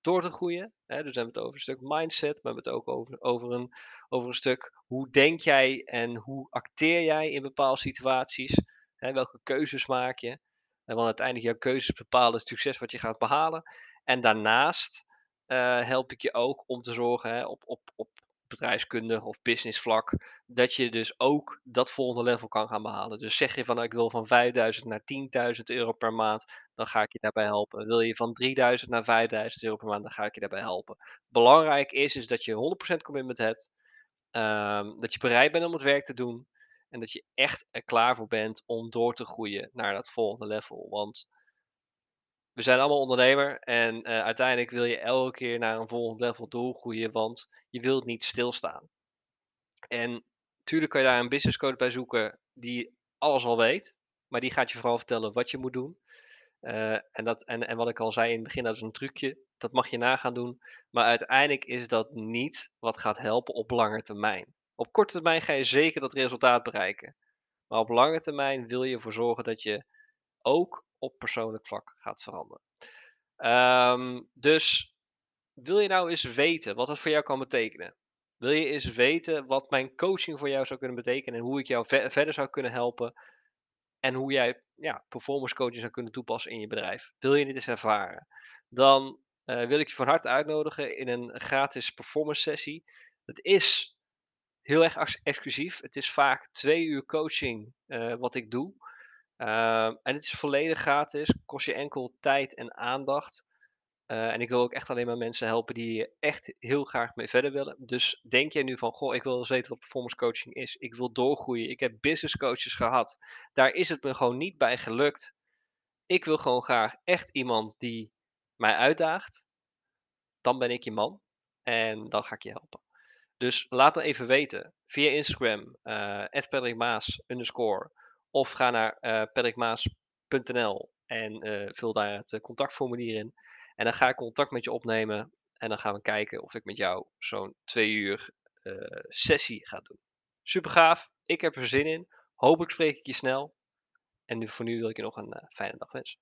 S1: door te groeien. Hè, dus we hebben het over een stuk mindset, maar we hebben het ook over, over, een, over een stuk hoe denk jij en hoe acteer jij in bepaalde situaties. Hè, welke keuzes maak je. want uiteindelijk jouw keuzes bepalen het succes wat je gaat behalen. En daarnaast uh, help ik je ook om te zorgen hè, op, op, op bedrijfskundig of business vlak, dat je dus ook dat volgende level kan gaan behalen. Dus zeg je van ik wil van 5000 naar 10.000 euro per maand, dan ga ik je daarbij helpen. Wil je van 3000 naar 5000 euro per maand, dan ga ik je daarbij helpen. Belangrijk is, is dat je 100% commitment hebt, um, dat je bereid bent om het werk te doen en dat je echt er klaar voor bent om door te groeien naar dat volgende level. Want we zijn allemaal ondernemer en uh, uiteindelijk wil je elke keer naar een volgend level doorgroeien, want je wilt niet stilstaan. En natuurlijk kan je daar een business coach bij zoeken die alles al weet, maar die gaat je vooral vertellen wat je moet doen. Uh, en, dat, en, en wat ik al zei in het begin, dat is een trucje. Dat mag je na gaan doen. Maar uiteindelijk is dat niet wat gaat helpen op lange termijn. Op korte termijn ga je zeker dat resultaat bereiken. Maar op lange termijn wil je ervoor zorgen dat je ook op persoonlijk vlak gaat veranderen. Um, dus wil je nou eens weten wat dat voor jou kan betekenen? Wil je eens weten wat mijn coaching voor jou zou kunnen betekenen en hoe ik jou ver verder zou kunnen helpen? En hoe jij ja, performance coaching zou kunnen toepassen in je bedrijf? Wil je dit eens ervaren? Dan uh, wil ik je van harte uitnodigen in een gratis performance sessie. Het is heel erg exclusief. Het is vaak twee uur coaching uh, wat ik doe. Ehm, en het is volledig gratis, kost je enkel tijd en aandacht. Eh, en ik wil ook echt alleen maar mensen helpen die echt heel graag mee verder willen. Dus denk jij nu van, goh, ik wil eens weten wat performance coaching is. Ik wil doorgroeien. Ik heb business coaches gehad. Daar is het me gewoon niet bij gelukt. Ik wil gewoon graag echt iemand die mij uitdaagt. Dan ben ik je man. En dan ga ik je helpen. Dus laat me even weten via Instagram, uh. Of ga naar uh, patrickmaas.nl en uh, vul daar het contactformulier in. En dan ga ik contact met je opnemen. En dan gaan we kijken of ik met jou zo'n twee uur sessie ga doen. Super gaaf. Ik heb er zin in. Hopelijk spreek ik je snel. En nu, voor nu wil ik je nog een fijne dag wensen.